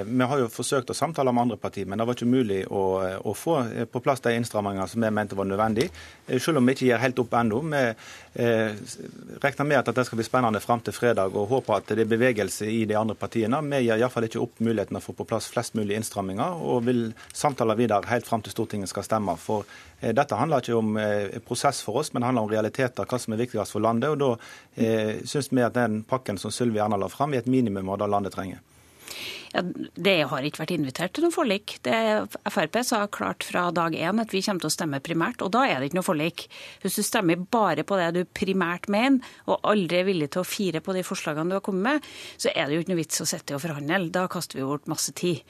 [SPEAKER 10] Vi har jo forsøkt å samtale med andre partier, men det var ikke mulig å, å få på plass de innstrammingene som vi mente var nødvendig. Selv om vi ikke gir helt opp ennå. Vi regner med at det skal bli spennende fram til fredag, og håper at det er bevegelse i de andre partiene. Vi gir iallfall ikke opp muligheten å få på plass flest mulig innstramminger, og vil samtale videre helt fram til Stortinget skal stemme. For eh, dette handler ikke om eh, prosess for oss, men det handler om realiteter, hva som er viktigst for landet. og Da eh, syns vi at den pakken som Sylvi Erna la fram, er et minimum av det landet trenger.
[SPEAKER 9] Ja, det har ikke vært invitert til noe forlik. Det, Frp sa klart fra dag én at vi kommer til å stemme primært, og da er det ikke noe forlik. Hvis du stemmer bare på det du primært mener, og aldri er villig til å fire på de forslagene du har kommet med, så er det jo ikke noe vits å sitte og forhandle. Da kaster vi bort masse tid.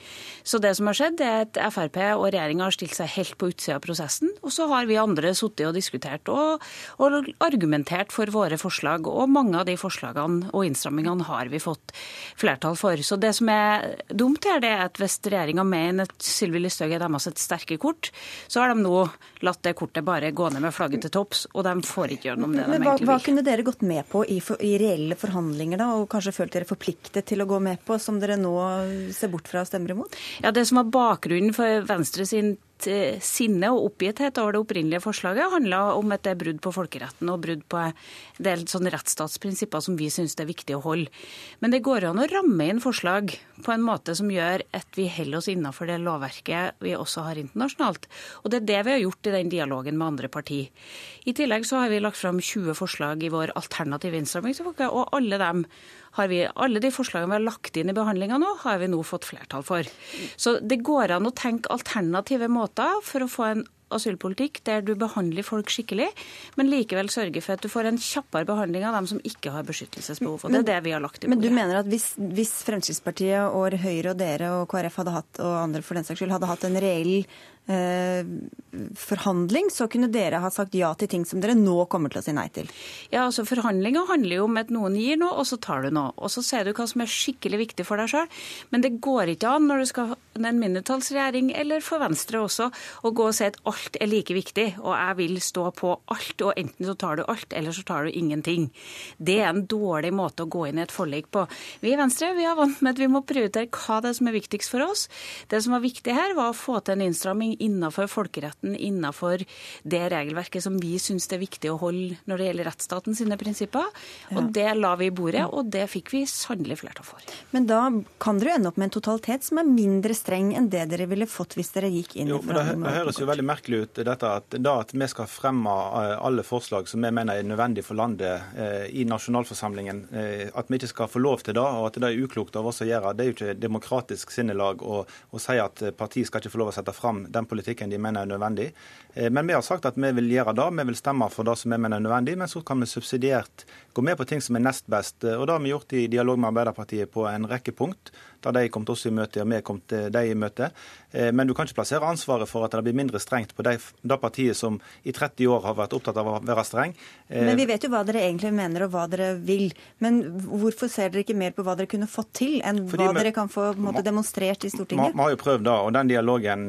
[SPEAKER 9] Så det som har skjedd, er at Frp og regjeringa har stilt seg helt på utsida av prosessen, og så har vi andre sittet og diskutert og, og argumentert for våre forslag, og mange av de forslagene og innstrammingene har vi fått flertall for. Så det som er dumt her, det er at hvis regjeringa mener at Sylvi Listhaug er deres sterke kort, så har de nå latt det kortet bare gå ned med flagget til topps, og de får ikke gjennom det de
[SPEAKER 1] egentlig vil. Hva kunne dere gått med på i, for, i, reelle forhandlinger, da, og kanskje følt dere forpliktet til å gå med på, som dere nå ser bort fra og stemmer imot?
[SPEAKER 9] Ja, Det som var bakgrunnen for Venstre sin Eh, sinne og oppgitthet over det opprinnelige forslaget handla om at det er brudd på folkeretten og brudd på en del sånne rettsstatsprinsipper som vi syns det er viktig å holde. Men det går an å ramme inn forslag på en måte som gjør at vi holder oss innenfor det lovverket vi også har internasjonalt. Og det er det vi har gjort i den dialogen med andre partier. I tillegg så har vi lagt fram 20 forslag i vår alternative innstrammingspakke, og alle dem har vi, alle de forslagene vi har lagt inn i behandlinga nå, har vi nå fått flertall for. Så det går an å tenke alternative måter for å få en asylpolitikk der du behandler folk skikkelig, men likevel sørger for at du får en kjappere behandling av dem som ikke har beskyttelsesbehov. og Det er det vi har lagt i
[SPEAKER 1] bordet. Men du mener at hvis, hvis Fremskrittspartiet og Høyre og dere og KrF hadde hatt, og andre for den saks skyld, hadde hatt en reell forhandling, så kunne dere ha sagt ja til ting som dere nå kommer til å si nei til?
[SPEAKER 9] Ja, altså Forhandlinger handler jo om at noen gir noe, og så tar du noe. Og så ser du hva som er skikkelig viktig for deg sjøl. Men det går ikke an når du skal ha en mindretallsregjering, eller for Venstre også, å gå og si at alt er like viktig, og jeg vil stå på alt, og enten så tar du alt, eller så tar du ingenting. Det er en dårlig måte å gå inn i et forlik på. Vi i Venstre vi er vant med at vi må prioritere hva det er som er viktigst for oss. Det som var viktig her, var å få til en innstramming innenfor folkeretten, innenfor det regelverket som vi syns det er viktig å holde når det gjelder rettsstaten sine prinsipper. Og ja. det la vi i bordet, og det fikk vi sannelig flertall for.
[SPEAKER 1] Men da kan dere ende opp med en totalitet som er mindre streng enn det dere ville fått hvis dere gikk inn
[SPEAKER 10] jo, i forhandlingene. Det, det høres jo veldig merkelig ut dette at da at vi skal fremme eh, alle forslag som vi mener er nødvendig for landet eh, i nasjonalforsamlingen, eh, at vi ikke skal få lov til det, og at det er uklokt av oss å gjøre. Det er jo ikke demokratisk sinnelag å, å si at partiet skal ikke få lov å sette fram den politikken de mener er nødvendig. Eh, men vi har sagt at vi vil gjøre det. Vi vil stemme for det som vi mener er nødvendig, men så kan vi subsidiert gå med på ting som er nest best. Eh, og Det har vi gjort i dialog med Arbeiderpartiet på en rekke punkt da de kom til oss i møte, og vi kom til dem i møte. Eh, men du kan ikke plassere ansvaret for at det blir mindre strengt på det, de partiet som i 30 år har vært opptatt av å være streng.
[SPEAKER 1] Men vi vet jo hva dere egentlig mener og hva dere vil. Men hvorfor ser dere ikke mer på hva dere kunne fått til, enn Fordi hva vi, dere kan få måte, demonstrert i Stortinget?
[SPEAKER 10] Vi har jo prøvd da, og den dialogen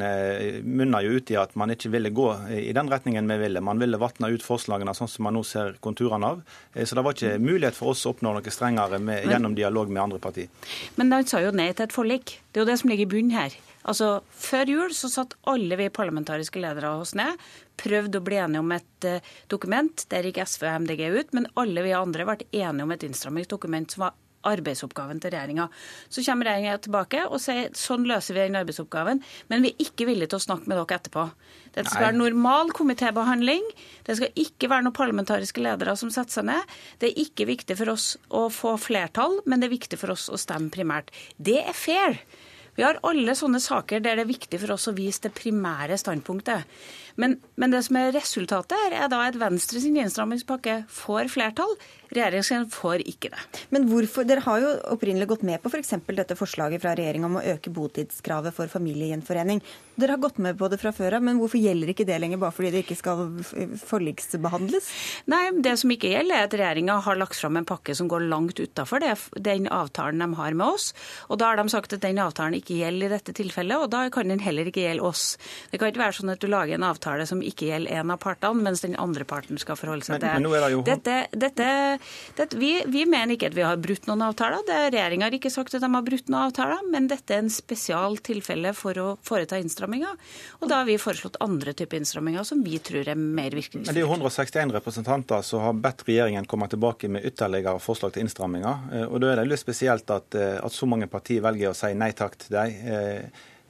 [SPEAKER 10] eh, munner jo ut i at man ikke ville gå i den retningen vi ville. Man ville vatne ut forslagene sånn som man nå ser konturene av. Så det var ikke mulighet for oss å oppnå noe strengere med, gjennom dialog med andre partier.
[SPEAKER 9] Men de sa jo nei til et forlik. Det er jo det som ligger i bunnen her. Altså, Før jul så satt alle vi parlamentariske ledere oss ned, prøvde å bli enige om et uh, dokument. Der gikk SV og MDG ut, men alle vi andre ble enige om et innstrammingsdokument som var arbeidsoppgaven til regjeringa. Så kommer regjeringa tilbake og sier sånn løser vi den arbeidsoppgaven, men vi er ikke villige til å snakke med dere etterpå. Det skal være normal komitébehandling. Det skal ikke være noen parlamentariske ledere som setter seg ned. Det er ikke viktig for oss å få flertall, men det er viktig for oss å stemme primært. Det er fair. Vi har alle sånne saker der det er viktig for oss å vise det primære standpunktet. Men, men det som er resultatet her, er da at Venstre sin innstrammingspakke får flertall. Regjeringen får ikke det.
[SPEAKER 1] Men hvorfor, Dere har jo opprinnelig gått med på f.eks. For dette forslaget fra regjeringa om å øke botidskravet for familiegjenforening. Dere har gått med på det fra før av, men hvorfor gjelder ikke det lenger bare fordi det ikke skal forliksbehandles?
[SPEAKER 9] Nei, Det som ikke gjelder, er at regjeringa har lagt fram en pakke som går langt utafor den avtalen de har med oss. Og da har de sagt at den avtalen ikke gjelder i dette tilfellet, og da kan den heller ikke gjelde oss. Det kan ikke være sånn at du lager en avtale avtale som ikke gjelder en av partene, mens den andre parten skal forholde seg til. Men, men dette, dette, dette, vi, vi, mener ikke at vi har brutt noen avtaler. Regjeringa har ikke sagt at de har brutt noen avtaler, men dette er en spesial tilfelle for å foreta innstramminger. Og da har vi foreslått andre typer innstramminger som vi tror er mer virkningsfulle.
[SPEAKER 10] Men det er jo 161 representanter som har bedt regjeringen komme tilbake med ytterligere forslag til innstramminger. Eh, og da er det litt spesielt at, eh, at så mange partier velger å si nei takk til dem.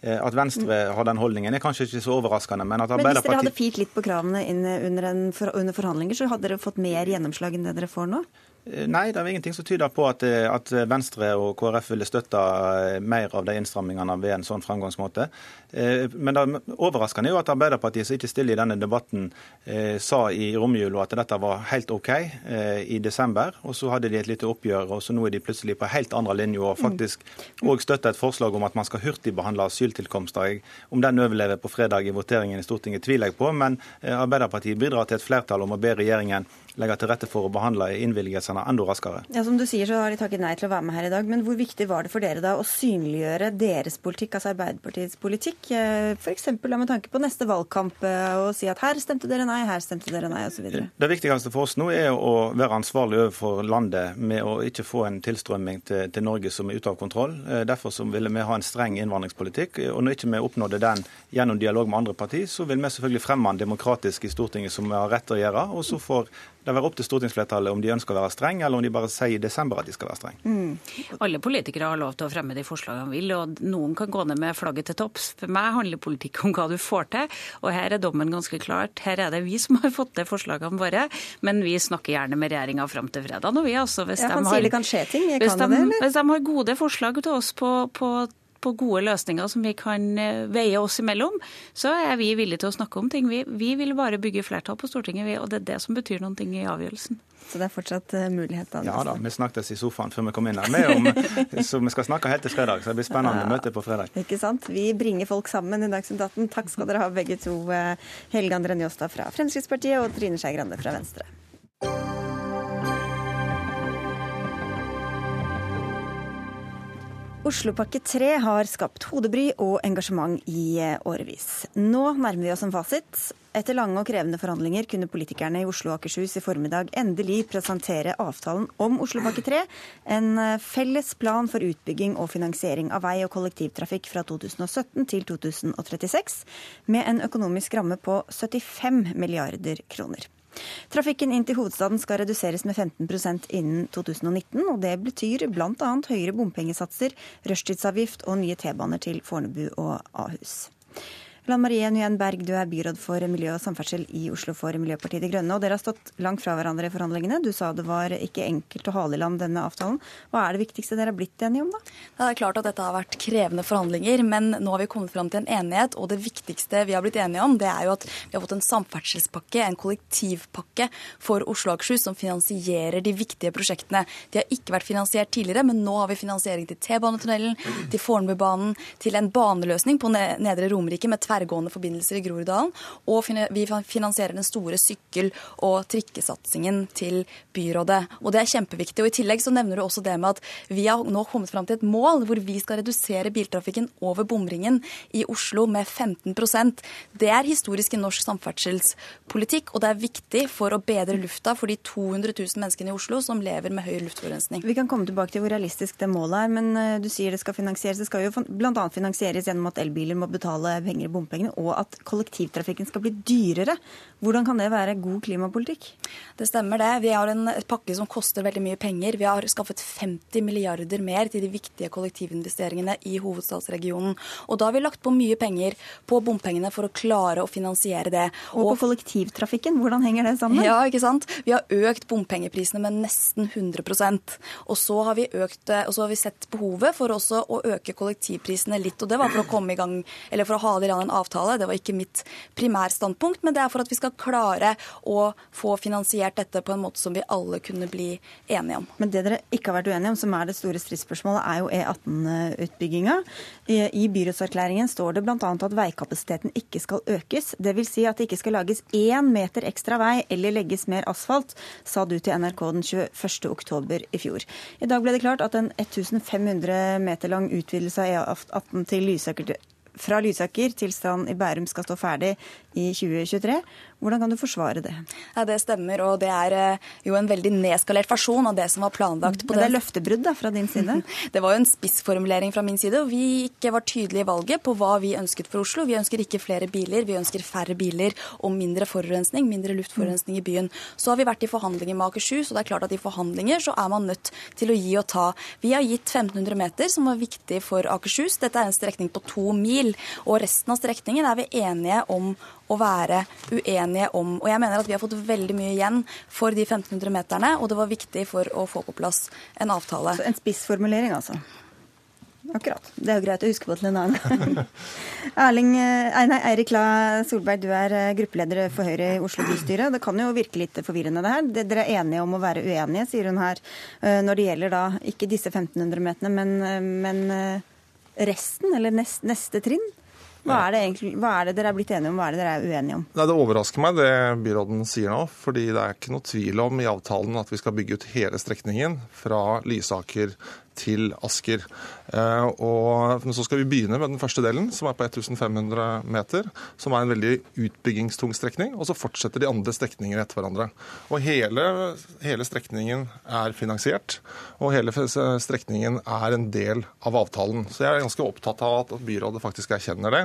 [SPEAKER 10] Eh, at Venstre har den holdningen er kanskje ikke så overraskende. Men at
[SPEAKER 1] Arbeiderpartiet... Men hvis dere hadde firt litt på kravene under, en, under forhandlinger, så hadde dere fått mer gjennomslag enn det dere får nå?
[SPEAKER 10] Eh, nei, det er ingenting som tyder på at, eh, at Venstre og KrF ville støtta eh, mer av de innstrammingene ved en sånn framgangsmåte. Men det overraskende er jo at Arbeiderpartiet, som ikke stiller i denne debatten, sa i romjula at dette var helt OK i desember. Og så hadde de et lite oppgjør, og så nå er de plutselig på helt andre linje og faktisk òg støtter et forslag om at man skal hurtigbehandle asyltilkomster. Om den overlever på fredag i voteringen i Stortinget, tviler jeg på, men Arbeiderpartiet bidrar til et flertall om å be regjeringen legge til rette for å behandle innvilgelsene enda raskere.
[SPEAKER 1] Ja, Som du sier, så har de takket nei til å være med her i dag. Men hvor viktig var det for dere da å synliggjøre deres politikk, altså Arbeiderpartiets politikk? Eh, F.eks. med tanke på neste valgkamp, eh, og si at her stemte dere nei, her stemte dere nei, osv.
[SPEAKER 10] Det viktigste for oss nå er å være ansvarlig overfor landet med å ikke få en tilstrømming til, til Norge som er ute av kontroll. Eh, derfor så ville vi ha en streng innvandringspolitikk. og Når ikke vi oppnådde den gjennom dialog med andre partier, så vil vi selvfølgelig fremme den demokratisk i Stortinget, som vi har rett til å gjøre. og så får det være opp til stortingsflertallet om de ønsker å være streng, eller om de bare sier i desember at de skal være streng.
[SPEAKER 9] Mm. Alle politikere har lov til å fremme de forslagene de vil, og noen kan gå ned med flagget til topps. For meg handler politikk om hva du får til, og her er dommen ganske klart. Her er det vi som har fått til forslagene våre, men vi snakker gjerne med regjeringa fram til fredag. Og vi altså, hvis,
[SPEAKER 1] ja,
[SPEAKER 9] de
[SPEAKER 1] har, ting.
[SPEAKER 9] Hvis, de, hvis de har gode forslag til oss på, på på gode løsninger som vi kan eh, veie oss imellom, så er vi villige til å snakke om ting. Vi, vi vil bare bygge flertall på Stortinget, og det er det som betyr noen ting i avgjørelsen.
[SPEAKER 1] Så det er fortsatt uh, mulighet? Da,
[SPEAKER 10] ja da, vi snakket i sofaen før vi kom inn her. Om, så vi skal snakke helt til fredag, så det blir spennende ja, møte på fredag.
[SPEAKER 1] Ikke sant. Vi bringer folk sammen i Dagsnytt 18. Takk skal dere ha begge to, Helge André Njåstad fra Fremskrittspartiet og Trine Skei Grande fra Venstre. Oslopakke 3 har skapt hodebry og engasjement i eh, årevis. Nå nærmer vi oss en fasit. Etter lange og krevende forhandlinger kunne politikerne i Oslo og Akershus i formiddag endelig presentere avtalen om Oslopakke 3, en eh, felles plan for utbygging og finansiering av vei og kollektivtrafikk fra 2017 til 2036, med en økonomisk ramme på 75 milliarder kroner. Trafikken inn til hovedstaden skal reduseres med 15% innen 2019, og det betyr bl.a. høyere bompengesatser, rushtidsavgift og nye T-baner til Fornebu og Ahus. Lan Marie Nguyen Berg, du er byråd for miljø og samferdsel i Oslo for Miljøpartiet De Grønne. og Dere har stått langt fra hverandre i forhandlingene. Du sa det var ikke enkelt å hale i land denne avtalen. Hva er det viktigste dere har blitt enige om, da?
[SPEAKER 11] Det er klart at dette har vært krevende forhandlinger, men nå har vi kommet fram til en enighet. Og det viktigste vi har blitt enige om, det er jo at vi har fått en samferdselspakke, en kollektivpakke for Oslo og Akershus som finansierer de viktige prosjektene. De har ikke vært finansiert tidligere, men nå har vi finansiering til T-banetunnelen, til Fornebubanen, til en baneløsning på Nedre Romerike med tverr tverrgående forbindelser i Groruddalen. Og vi finansierer den store sykkel- og trikkesatsingen til byrådet. Og det er kjempeviktig. Og I tillegg så nevner du også det med at vi har nå kommet fram til et mål hvor vi skal redusere biltrafikken over bomringen i Oslo med 15% Det er historisk i norsk samferdselspolitikk, og det er viktig for å bedre lufta for de 200 000 menneskene i Oslo som lever med høy luftforurensning.
[SPEAKER 1] Vi kan komme tilbake til hvor realistisk det målet er, men eh, du sier det skal finansieres. Det skal jo bl.a. finansieres gjennom at elbiler må betale penger i bompenger bompengene, og at kollektivtrafikken skal bli dyrere. Hvordan kan det være god klimapolitikk?
[SPEAKER 11] Det stemmer det. Vi har en pakke som koster veldig mye penger. Vi har skaffet 50 milliarder mer til de viktige kollektivinvesteringene i hovedstadsregionen. Og da har vi lagt på mye penger på bompengene for å klare å finansiere det.
[SPEAKER 1] Og på kollektivtrafikken, hvordan henger det sammen?
[SPEAKER 11] Ja, ikke sant. Vi har økt bompengeprisene med nesten 100% Og så har vi, økt, og så har vi sett behovet for også å øke kollektivprisene litt. Og det var for å komme i gang, eller for å ha det i en avtale. Det var ikke mitt primærstandpunkt, men det er for at vi skal klare å få finansiert dette på en måte som vi alle kunne bli enige om.
[SPEAKER 1] Men det dere ikke har vært uenige om, som er det store stridsspørsmålet, er jo E18-utbygginga. I byrådserklæringen står det bl.a. at veikapasiteten ikke skal økes. Dvs. Si at det ikke skal lages én meter ekstra vei eller legges mer asfalt, sa du til NRK den 21. oktober i fjor. I dag ble det klart at en 1500 meter lang utvidelse av E18 til Lysaker fra Lysaker til Strand i Bærum skal stå ferdig i 2023. Hvordan kan du forsvare det?
[SPEAKER 11] Ja, Det stemmer, og det er eh, jo en veldig nedskalert versjon av det som var planlagt.
[SPEAKER 1] Men det er løftebrudd da, fra din side?
[SPEAKER 11] Det var jo en spissformulering fra min side, og vi ikke var tydelige i valget på hva vi ønsket for Oslo. Vi ønsker ikke flere biler, vi ønsker færre biler og mindre forurensning, mindre luftforurensning i byen. Så har vi vært i forhandlinger med Akershus, og det er klart at i forhandlinger så er man nødt til å gi og ta. Vi har gitt 1500 meter, som var viktig for Akershus. Dette er en strekning på to mil, og resten av strekningen er vi enige om å være uenige om. Og jeg mener at vi har fått veldig mye igjen for de 1500 meterne, og det var viktig for å få på plass en avtale.
[SPEAKER 1] Så en spissformulering, altså? Akkurat. Det er jo greit å huske på til en annen gang. Erling, eh, nei, Eirik La Solberg, du er eh, gruppeleder for Høyre i Oslo bystyre. Det kan jo virke litt forvirrende det her. Dere er enige om å være uenige, sier hun her, eh, når det gjelder da ikke disse 1500 meterne, men, men resten, eller nest, neste trinn? Hva er, egentlig, hva er det dere er blitt enige om, hva er det dere er uenige om?
[SPEAKER 12] Nei, det overrasker meg det byråden sier nå. fordi det er ikke noe tvil om i avtalen at vi skal bygge ut hele strekningen fra Lysaker til Asker. Eh, og så skal vi begynne med den første delen, som er på 1500 meter. Som er en veldig utbyggingstung strekning. Og så fortsetter de andre strekningene etter hverandre. Og hele, hele strekningen er finansiert. Og hele strekningen er en del av avtalen. Så jeg er ganske opptatt av at byrådet faktisk erkjenner det.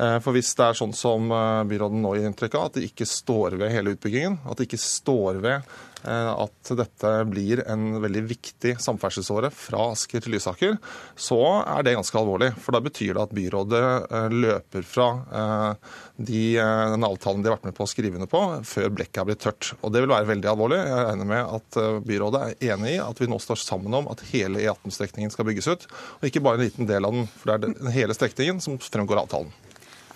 [SPEAKER 12] Eh, for hvis det er sånn som eh, byråden nå gir inntrykk av, at det ikke står ved hele utbyggingen, at det ikke står ved at dette blir en veldig viktig samferdselsåre fra Asker til Lysaker, så er det ganske alvorlig. For da betyr det at byrådet eh, løper fra de, den avtalen de har vært med på å skrive under på, før blekket er blitt tørt. Og det vil være veldig alvorlig. Jeg regner med at byrådet er enig i at vi nå står sammen om at hele E18-strekningen skal bygges ut, og ikke bare en liten del av den. For det er den hele strekningen som fremgår av avtalen.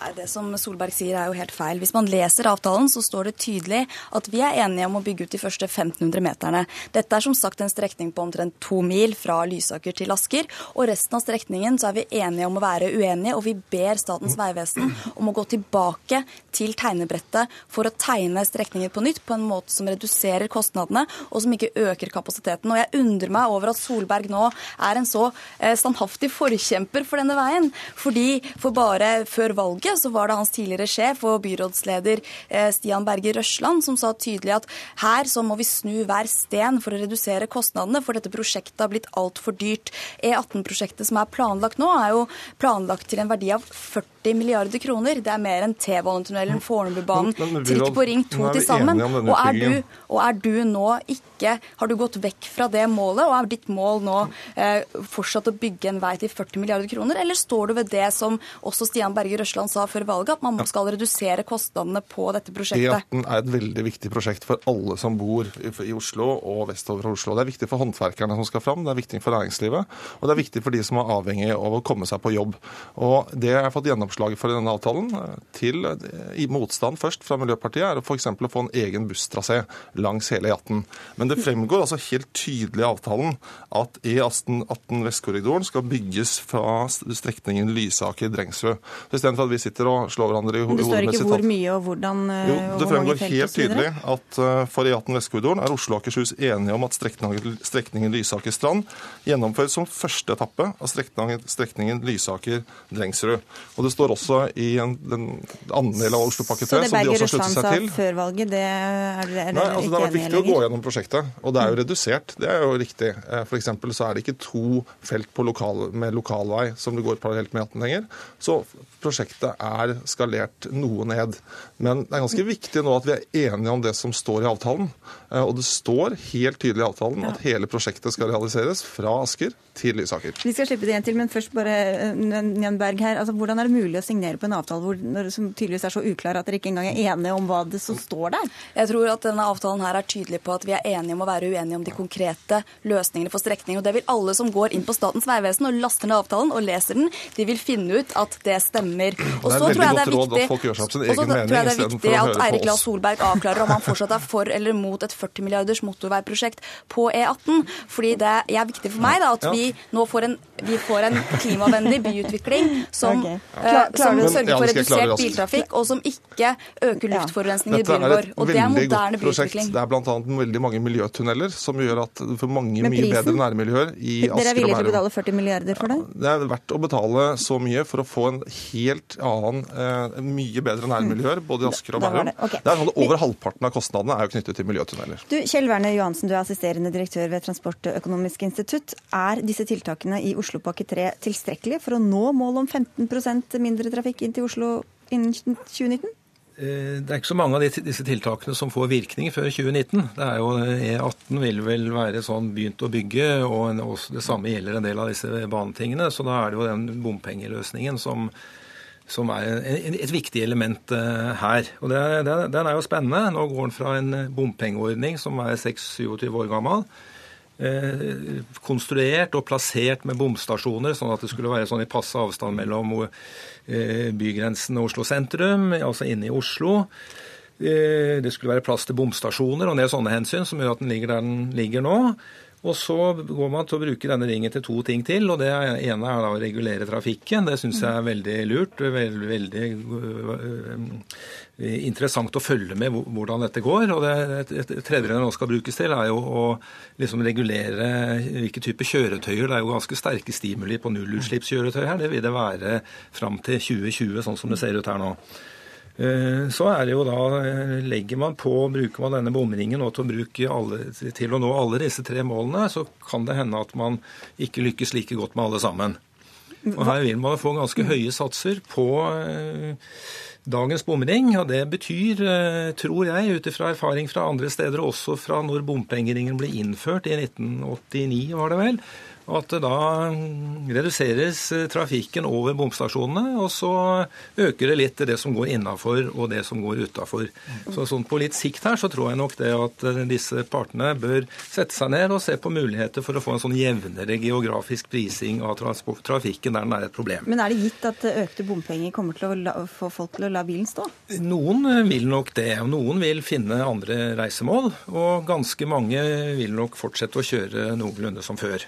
[SPEAKER 11] Nei, Det som Solberg sier er jo helt feil. Hvis man leser avtalen, så står det tydelig at vi er enige om å bygge ut de første 1500 meterne. Dette er som sagt en strekning på omtrent to mil fra Lysaker til Asker. Og resten av strekningen så er vi enige om å være uenige, og vi ber Statens vegvesen om å gå tilbake til tegnebrettet for å tegne strekninger på nytt på en måte som reduserer kostnadene, og som ikke øker kapasiteten. Og jeg undrer meg over at Solberg nå er en så eh, standhaftig forkjemper for denne veien. Fordi for bare før valget så var det hans tidligere sjef og byrådsleder eh, Stian Berger Røsland som sa tydelig at her så må vi snu hver sten for å redusere kostnadene, for dette prosjektet har blitt altfor dyrt. E18-prosjektet som er planlagt nå, er jo planlagt til en verdi av 40 milliarder kroner. Det er mer enn T-banetunnelen, Fornebubanen, trikk på Ring 2 til sammen. Og er, du, og er du nå ikke Har du gått vekk fra det målet, og er ditt mål nå eh, fortsatt å bygge en vei til 40 milliarder kroner, eller står du ved det som også Stian Berger Røsland sa sa før valget, at man skal redusere kostnadene på dette prosjektet.
[SPEAKER 12] E18 er et veldig viktig prosjekt for alle som bor i Oslo og vestover fra Oslo. Det er viktig for håndverkerne som skal fram, det er viktig for næringslivet, og det er viktig for de som er avhengig av å komme seg på jobb. Og Det jeg har fått gjennomslag for i denne avtalen, til i motstand først fra Miljøpartiet, er f.eks. å få en egen busstrasé langs hele E18. Men det fremgår altså helt tydelig i avtalen at E18 Vestkorridoren skal bygges fra strekningen Lysaker-Drengsrud. Istedenfor at vi sitter og slår hverandre i hodet
[SPEAKER 1] med sitat. Det står ikke hvor mye og hvordan
[SPEAKER 12] eh, jo, Det fremgår helt tydelig at uh, for E18 Vestkorridoren er Oslo og Akershus enige om at strekningen, strekningen Lysaker-Strand gjennomføres som første etappe av strekningen, strekningen Lysaker-Drengsrud. Og det står også i en, den andre del av Oslopakke 3, som de også sluttet seg til.
[SPEAKER 1] Så det Berger Røsland sa før valget, det er, er
[SPEAKER 12] Nei, altså, Det har vært viktig å gå gjennom prosjektet, og det er jo redusert. Det er jo riktig. Eh, F.eks. så er det ikke to felt lokal, med lokalvei som det går parallelt med E18 lenger. Så prosjektet er skalert noe ned. Men det er ganske viktig nå at vi er enige om det som står i avtalen. Eh, og det står helt tydelig i avtalen at hele prosjektet skal realiseres fra Asker til Lysaker.
[SPEAKER 1] Vi skal slippe det igjen til, men først bare Njan Berg her. Altså, hvordan er det mulig å signere på en avtale hvor, som tydeligvis er så uklar at dere ikke engang er enige om hva det som står der?
[SPEAKER 11] Jeg tror at denne avtalen her er tydelig på at vi er enige om å være uenige om de konkrete løsningene for strekningen. Og det vil alle som går inn på Statens vegvesen og laster ned avtalen og leser den, de vil finne ut at det stemmer. Og så tror jeg det er viktig, og så tror jeg det er viktig at Eirik Lahl Solberg avklarer om han fortsatt er for eller mot et 40 milliarders motorveiprosjekt på E18. Fordi det er viktig for meg da, at vi nå får en, vi får en klimavennlig byutvikling som, okay. uh, som sørger for redusert biltrafikk, og som ikke øker luftforurensningen i byen vår. Og det er moderne byutvikling.
[SPEAKER 12] Det er bl.a. veldig mange miljøtunneler som gjør at du får mange mye bedre nærmiljøer i Asker og Bærum.
[SPEAKER 1] Dere er villige til å betale 40 milliarder for det?
[SPEAKER 12] Det er verdt å betale så mye for å få en helt annen, uh, mye bedre nærmiljøer både i Asker og Bærum. Okay. Det er sånn at Over halvparten av kostnadene er jo knyttet til miljøtunneler.
[SPEAKER 1] Du, Kjell Werner Johansen, du er assisterende direktør ved Transportøkonomisk institutt. Er disse tiltakene i Oslopakke 3 tilstrekkelige for å nå målet om 15% mindre trafikk inn til Oslo innen 2019?
[SPEAKER 13] Eh, det er ikke så mange av disse tiltakene som får virkning før 2019. Det er jo E18 vil vel være sånn begynt å bygge, og det samme gjelder en del av disse banetingene. Så da er det jo den bompengeløsningen som som er et viktig element eh, her. Og Den er jo spennende. Nå går den fra en bompengeordning som er 26-27 år gammel, eh, konstruert og plassert med bomstasjoner, sånn at det skulle være sånn i passe avstand mellom eh, bygrensen og Oslo sentrum, altså inne i Oslo. Det skulle være plass til bomstasjoner og en del sånne hensyn som gjør at den ligger der den ligger nå. Og så går man til å bruke denne ringen til to ting til. og Det ene er å regulere trafikken. Det syns jeg er veldig lurt. Veldig, veldig øh, interessant å følge med hvordan dette går. og Det tredje det nå skal brukes til, er jo å liksom regulere hvilke typer kjøretøyer. Det er jo ganske sterke stimuli på nullutslippskjøretøy her. Det vil det være fram til 2020, sånn som det ser ut her nå. Eh, så er det jo da, eh, legger man på, bruker man denne bomringen til å, alle, til å nå alle disse tre målene, så kan det hende at man ikke lykkes like godt med alle sammen. Og Her vil man få ganske høye satser på eh, dagens bomring. Og det betyr, tror jeg, ut ifra erfaring fra andre steder, også fra når bompengeringen ble innført i 1989, var det vel, at da reduseres trafikken over bomstasjonene, og så øker det litt det som går innafor og det som går utafor. Så sånn på litt sikt her så tror jeg nok det at disse partene bør sette seg ned og se på muligheter for å få en sånn jevnere geografisk prising av trafikken der den er et problem.
[SPEAKER 1] Men er det gitt at økte bompenger kommer til å la, få folk til å la bilen stå?
[SPEAKER 13] Noen vil nok det. og Noen vil finne andre reisemål. Og ganske mange vil nok fortsette å kjøre noenlunde som før.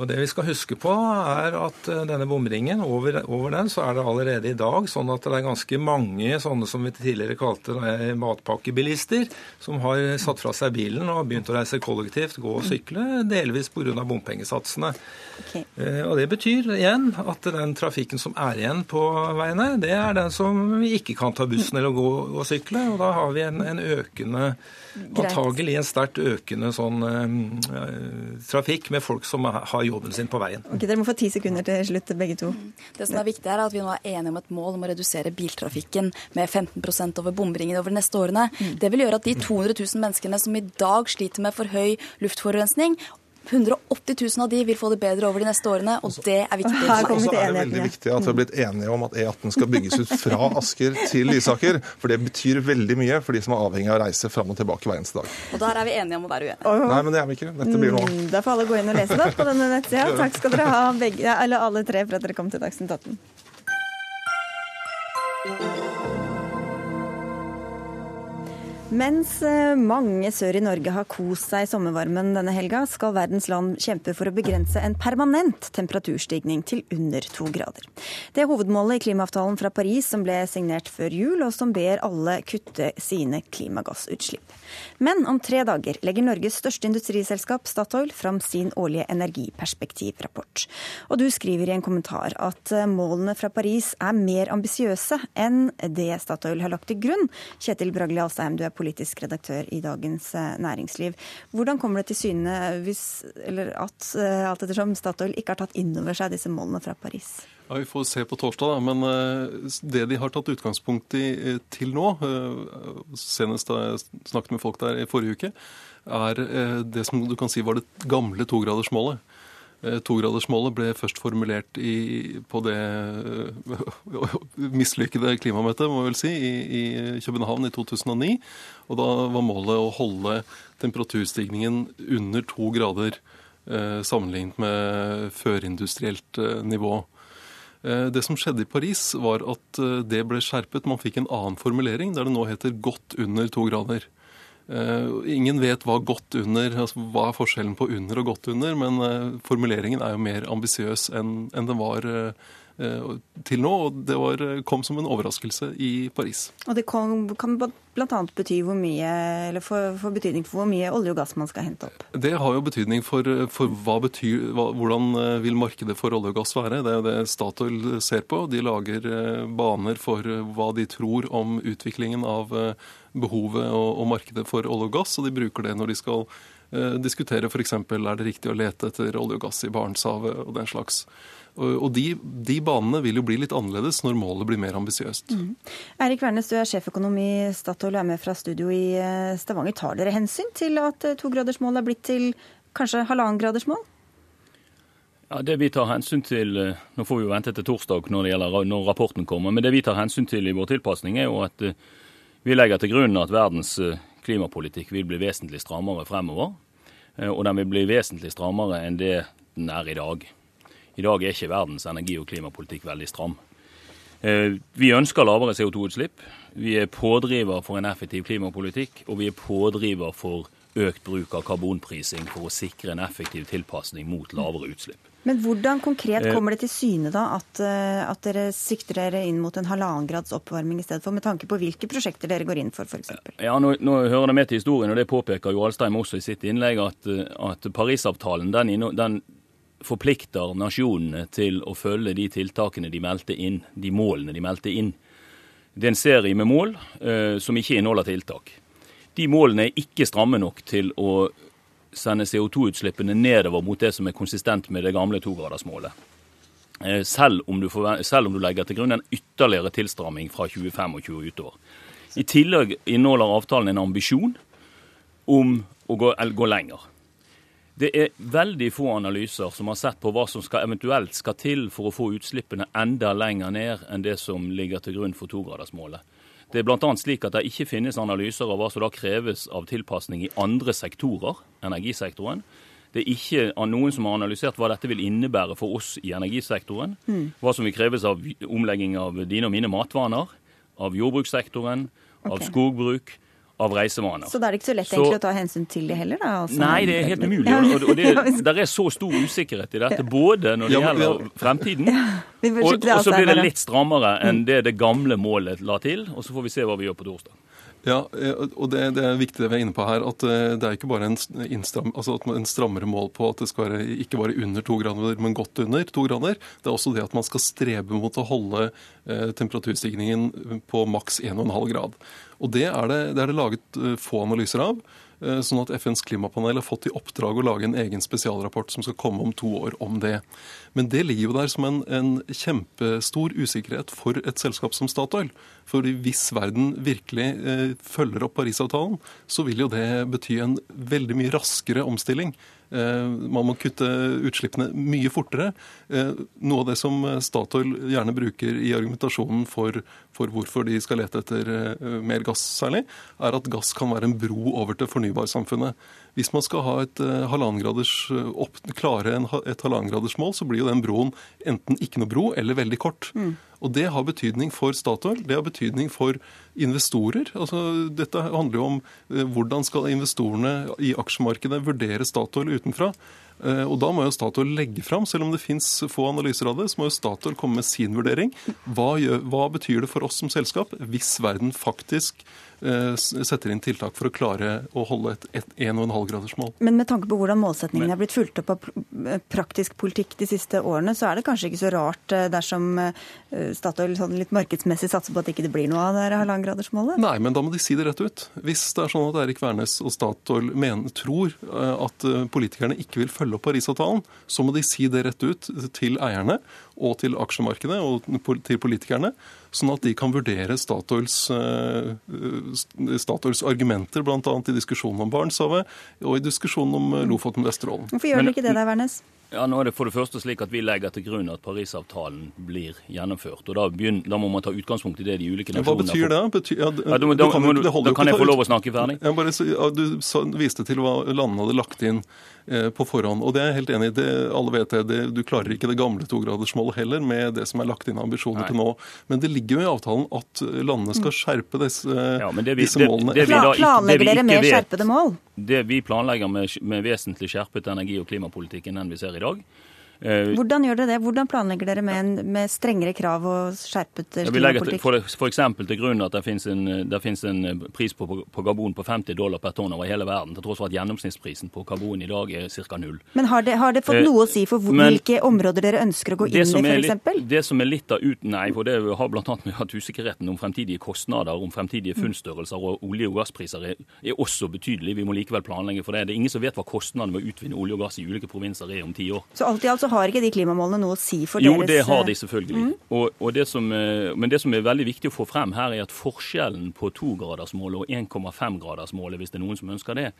[SPEAKER 13] Og Det vi skal huske på, er at eh, denne bomringen, over, over, den så er det allerede i dag sånn at det er ganske mange sånne som vi tidligere kalte matpakkebilister, som har satt fra seg bilen og begynt å reise kollektivt, gå og sykle, delvis pga. bompengesatsene. Okay. Eh, og Det betyr igjen at den trafikken som er igjen på veiene, det er den som vi ikke kan ta bussen eller gå og sykle. og Da har vi en, en økende Antagelig en sterkt økende sånn uh, trafikk med folk som har jobben sin på veien.
[SPEAKER 1] Ok, Dere må få ti sekunder til slutt, begge to.
[SPEAKER 11] Det som er viktig er at Vi nå er enige om et mål om å redusere biltrafikken med 15 over bomringen over de neste årene. Mm. Det vil gjøre at de 200 000 menneskene som i dag sliter med for høy luftforurensning, 180 000 av de vil få det bedre over de neste årene, og det er viktig.
[SPEAKER 12] Og så er det veldig viktig at vi har blitt enige om at E18 skal bygges ut fra Asker til Lysaker. For det betyr veldig mye for de som er avhengig av å reise fram og tilbake hver eneste dag.
[SPEAKER 11] Og der er vi enige om å være uenige.
[SPEAKER 12] Nei, men det er vi ikke. Dette blir noe
[SPEAKER 1] mm, Da får alle gå inn og lese det på denne nettsida. Takk skal dere ha, begge, eller alle tre, for at dere kom til Dagsnytt 18. Mens eh, mange sør i Norge har kost seg i sommervarmen denne helga, skal verdens land kjempe for å begrense en permanent temperaturstigning til under to grader. Det er hovedmålet i klimaavtalen fra Paris som ble signert før jul, og som ber alle kutte sine klimagassutslipp. Men om tre dager legger Norges største industriselskap, Statoil, fram sin årlige energiperspektivrapport. Og du skriver i en kommentar at eh, målene fra Paris er mer ambisiøse enn det Statoil har lagt til grunn. Kjetil Bragli Alstheim, du er politisk redaktør i Dagens eh, Næringsliv. Hvordan kommer det til syne hvis, at eh, alt ettersom Statoil ikke har tatt inn over seg disse målene fra Paris?
[SPEAKER 14] Ja, Vi får se på torsdag, da. Men eh, det de har tatt utgangspunkt i til nå, senest da jeg snakket med folk der i forrige uke, er det som du kan si var det gamle togradersmålet. Eh, togradersmålet ble først formulert i, på det eh, mislykkede klimamøtet må vel si, i, i, København i 2009. Og da var målet å holde temperaturstigningen under to grader eh, sammenlignet med førindustrielt eh, nivå. Eh, det som skjedde i Paris, var at eh, det ble skjerpet. Man fikk en annen formulering, der det nå heter 'godt under to grader'. Eh, ingen vet hva godt under, altså hva er forskjellen på under og godt under, men eh, formuleringen er jo mer ambisiøs enn, den var eh, til nå, og det var, kom som en overraskelse i Paris.
[SPEAKER 1] Og Det kan, kan bl.a. bety hvor mye, eller få, betydning for hvor mye olje og gass man skal hente opp?
[SPEAKER 14] Det har jo betydning for, for hva betyr, hva, hvordan vil markedet for olje og gass være. Det er jo det Statoil ser på. De lager baner for hva de tror om utviklingen av behovet og, og markedet for olje og gass, og de bruker det når de skal eh, diskutere f.eks. er det riktig å lete etter olje og gass i Barentshavet og den slags. Og de, de, banene vil jo bli litt annerledes når målet blir mer ambisiøst. Mm.
[SPEAKER 1] Eirik Wærnes, du er sjeføkonom i Statoil og er med fra studio i eh, Stavanger. Tar dere hensyn til at eh, togradersmålet er blitt til kanskje halvannengradersmål?
[SPEAKER 15] Ja, det vi tar hensyn til, eh, Nå får vi jo vente til torsdag når, det gjelder, når rapporten kommer. Men det vi tar hensyn til i vår tilpasning, er jo at vi legger til grunn at verdens eh, klimapolitikk vil bli vesentlig strammere fremover. Eh, og den vil bli vesentlig strammere enn det den er i dag. I dag er ikke verdens energi- og klimapolitikk veldig stram. Eh, vi ønsker lavere CO2-utslipp. Vi er pådriver for en effektiv klimapolitikk, og vi er pådriver for økt bruk av karbonprising for å sikre en effektiv tilpasning mot lavere utslipp.
[SPEAKER 1] Men hvordan konkret eh, kommer det til syne da at, eh, at dere sikter dere inn mot en halvannen grads oppvarming i stedet for, med tanke på hvilke prosjekter dere går inn for f.eks.?
[SPEAKER 15] Ja, nå, nå, hører det med til historien, og det påpeker jo Alstein også i sitt innlegg, at, at Parisavtalen den, den forplikter nasjonene til å følge de tiltakene de meldte inn, de målene de meldte inn. Det er en serie med mål eh, som ikke inneholder tiltak. De målene er ikke stramme nok til å sende CO2-utslippene nedover mot det som er konsistent med det gamle togradersmålet. Eh, selv om, du selv om du legger til grunn en ytterligere tilstramming fra 2025 og utover. I tillegg inneholder avtalen en ambisjon om å gå, gå lenger. Det er veldig få analyser som har sett på hva som skal eventuelt skal til for å få utslippene enda lenger ned enn det som ligger til grunn for togradersmålet. Det er bl.a. slik at det ikke finnes analyser av hva som da kreves av tilpasning i andre sektorer, energisektoren. Det er ikke noen som har analysert hva dette vil innebære for oss i energisektoren. Mm. Hva som vil kreves av omlegging av dine og mine matvaner, av jordbrukssektoren, av skogbruk av reisevaner.
[SPEAKER 1] Så da er det ikke så lett så, egentlig å ta hensyn til det heller? da?
[SPEAKER 15] Altså, nei, det er helt umulig. Og, og det, der er så stor usikkerhet i dette, både når det ja, gjelder fremtiden, og, og så blir det litt strammere enn mm. det det gamle målet la til. Og så får vi se hva vi gjør på torsdag.
[SPEAKER 14] Ja, eh, og det, det, er viktig det vi er inne på her, at eh, det er ikke bare en, innstram, altså en strammere mål på at det skal være ikke bare under to grader, men godt under to grader. Det er også det at man skal strebe mot å holde eh, temperaturstigningen på maks 1,5 grad. Og det er det, det er det laget få analyser av. Eh, sånn at FNs klimapanel har fått i oppdrag å lage en egen spesialrapport som skal komme om to år om det. Men det ligger jo der som en, en kjempestor usikkerhet for et selskap som Statoil. For hvis verden virkelig eh, følger opp Parisavtalen, så vil jo det bety en veldig mye raskere omstilling man må kutte utslippene mye fortere. Eh, noe av det som Statoil gjerne bruker i argumentasjonen for, for hvorfor de skal lete etter eh, mer gass særlig, er at gass kan være en bro over til fornybarsamfunnet. Hvis man skal ha et, opp, klare et halvannengradersmål, så blir jo den broen enten ikke noe bro eller veldig kort. Mm. Og det har betydning for Statoil, det har betydning for investorer. Altså, dette handler jo om eh, hvordan skal investorene i aksjemarkedet vurdere Statoil utenfra. Eh, og Da må jo Statoil legge fram, selv om det fins få analyser av det, så må jo Statoil komme med sin vurdering. Hva, gjør, hva betyr det for oss som selskap hvis verden faktisk Eh, setter inn tiltak for å klare å holde et 1,5-gradersmål.
[SPEAKER 1] Men med tanke på hvordan målsettingene er blitt fulgt opp av praktisk politikk de siste årene, så er det kanskje ikke så rart eh, dersom eh, Statoil sånn litt markedsmessig satser på at det ikke blir noe av det halvannengradersmålet?
[SPEAKER 14] Nei, men da må de si det rett ut. Hvis det er sånn at Erik Wærnes og Statoil mener, tror at politikerne ikke vil følge opp Parisavtalen, så må de si det rett ut til eierne og til aksjemarkedet og til politikerne, sånn at de kan vurdere Statoils, eh, Statoils argumenter, bl.a. i diskusjonen om Barentshavet og i diskusjonen om eh, Lofoten og Vesterålen.
[SPEAKER 1] Hvorfor gjør dere ikke det der, Wærnes?
[SPEAKER 15] Ja, nå er det for det første slik at Vi legger til grunn at Parisavtalen blir gjennomført. og Da, begynner, da må man ta utgangspunkt i det de ulike nasjonene
[SPEAKER 14] Hva betyr det? Betyr, ja,
[SPEAKER 15] ja, da, da, kan, da, kan jeg få lov å snakke ferdig?
[SPEAKER 14] Ja, bare, du viste til hva landene hadde lagt inn Eh, på forhånd. Og det er jeg helt enig i. Det, alle vet det, Du klarer ikke det gamle togradersmålet heller med det som er lagt inn av ambisjoner Nei. til nå. Men det ligger jo i avtalen at landene skal skjerpe disse, ja, vi, disse målene.
[SPEAKER 1] Det, det da, planlegger dere mer skjerpede mål?
[SPEAKER 15] Det vi planlegger med, med vesentlig skjerpet energi- og klimapolitikken enn vi ser i dag,
[SPEAKER 1] Hvordan gjør dere det? Hvordan planlegger dere med, en, med strengere krav og skjerpet klimapolitikk?
[SPEAKER 15] Eksempel til grunn at det finnes en, det finnes en pris på, på, karbon på 50 dollar per tonn over hele verden, til tross for at gjennomsnittsprisen på karbon i dag er ca. null.
[SPEAKER 1] Men har det, har det fått eh, noe å si for hvilke Men, områder dere ønsker å gå inn i, f.eks.?
[SPEAKER 15] Det som er litt av uten, Nei, for det har bl.a. med at usikkerheten om fremtidige kostnader, om fremtidige funnstørrelser og olje- og gasspriser er, er, også betydelig. Vi må likevel planlegge for det. Det er ingen som vet hva kostnadene med å utvinne olje og gass i ulike provinser er om ti år.
[SPEAKER 1] Så alt i alt så har ikke de klimamålene noe å si for
[SPEAKER 15] jo,
[SPEAKER 1] deres
[SPEAKER 15] Jo, det har de selvfølgelig. Mm. Og, og det som, eh, men det som er veldig viktig å få frem her, er at forskjellen på togradersmålet og 1,5-gradersmålet, hvis det er noen som ønsker det,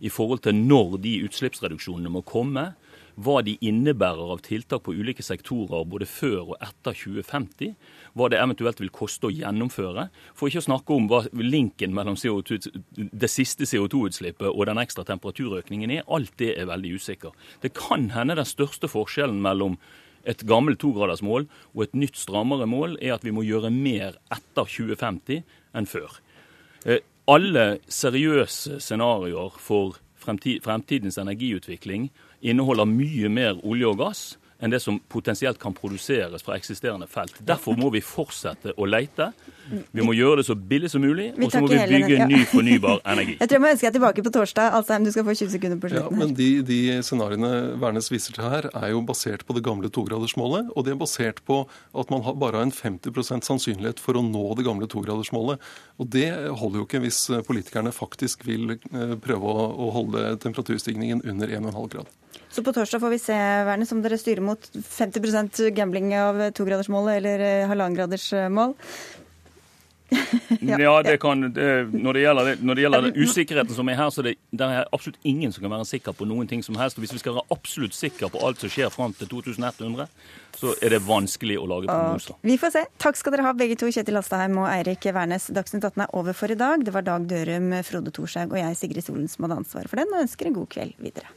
[SPEAKER 15] i forhold til når de utslippsreduksjonene må komme, hva de innebærer av tiltak på ulike sektorer både før og etter 2050, hva det eventuelt vil koste å gjennomføre. For ikke å snakke om hva linken mellom CO2, det siste CO2-utslippet og den ekstra temperaturøkningen er. Alt det er veldig usikker. Det kan hende den største forskjellen mellom et gammelt togradersmål og et nytt strammere mål er at vi må gjøre mer etter 2050 enn før. Eh, alle seriøse scenarioer for fremtidens energiutvikling inneholder mye mer olje og gass enn det som potensielt kan produseres fra eksisterende felt. Derfor må vi fortsette å leite. Vi må gjøre det så billig som mulig, og så må vi bygge ja. ny fornybar energi.
[SPEAKER 1] Jeg tror jeg må ønske deg tilbake på torsdag. Alsheim, du skal få 20 sekunder på slutten.
[SPEAKER 14] Ja, men de, de scenarioene Værnes viser til her, er jo basert på det gamle togradersmålet. Og de er basert på at man bare har en 50% sannsynlighet for å nå det gamle togradersmålet. Og det holder jo ikke hvis politikerne faktisk vil eh, prøve å holde temperaturstigningen under 1,5 grad.
[SPEAKER 1] Så på torsdag får vi se Wernes, om dere styrer mot 50% gambling av togradersmålet eller eh, halvannengradersmål.
[SPEAKER 15] ja, det kan, det, når det gjelder, når det gjelder usikkerheten som er her, så det, det er absolutt ingen som kan være sikker på noen ting som helst. Og hvis vi skal være absolutt sikre på alt som skjer fram til 2100, så er det vanskelig å lage prognoser.
[SPEAKER 1] Vi får se. Takk skal dere ha begge to, Kjetil Astaheim og Eirik Wærnes. Dagsnytt 18 er over for i dag. Det var Dag Dørum, Frode Thorshaug og jeg, Sigrid Solen, som hadde ansvaret for den, og ønsker en god kveld videre.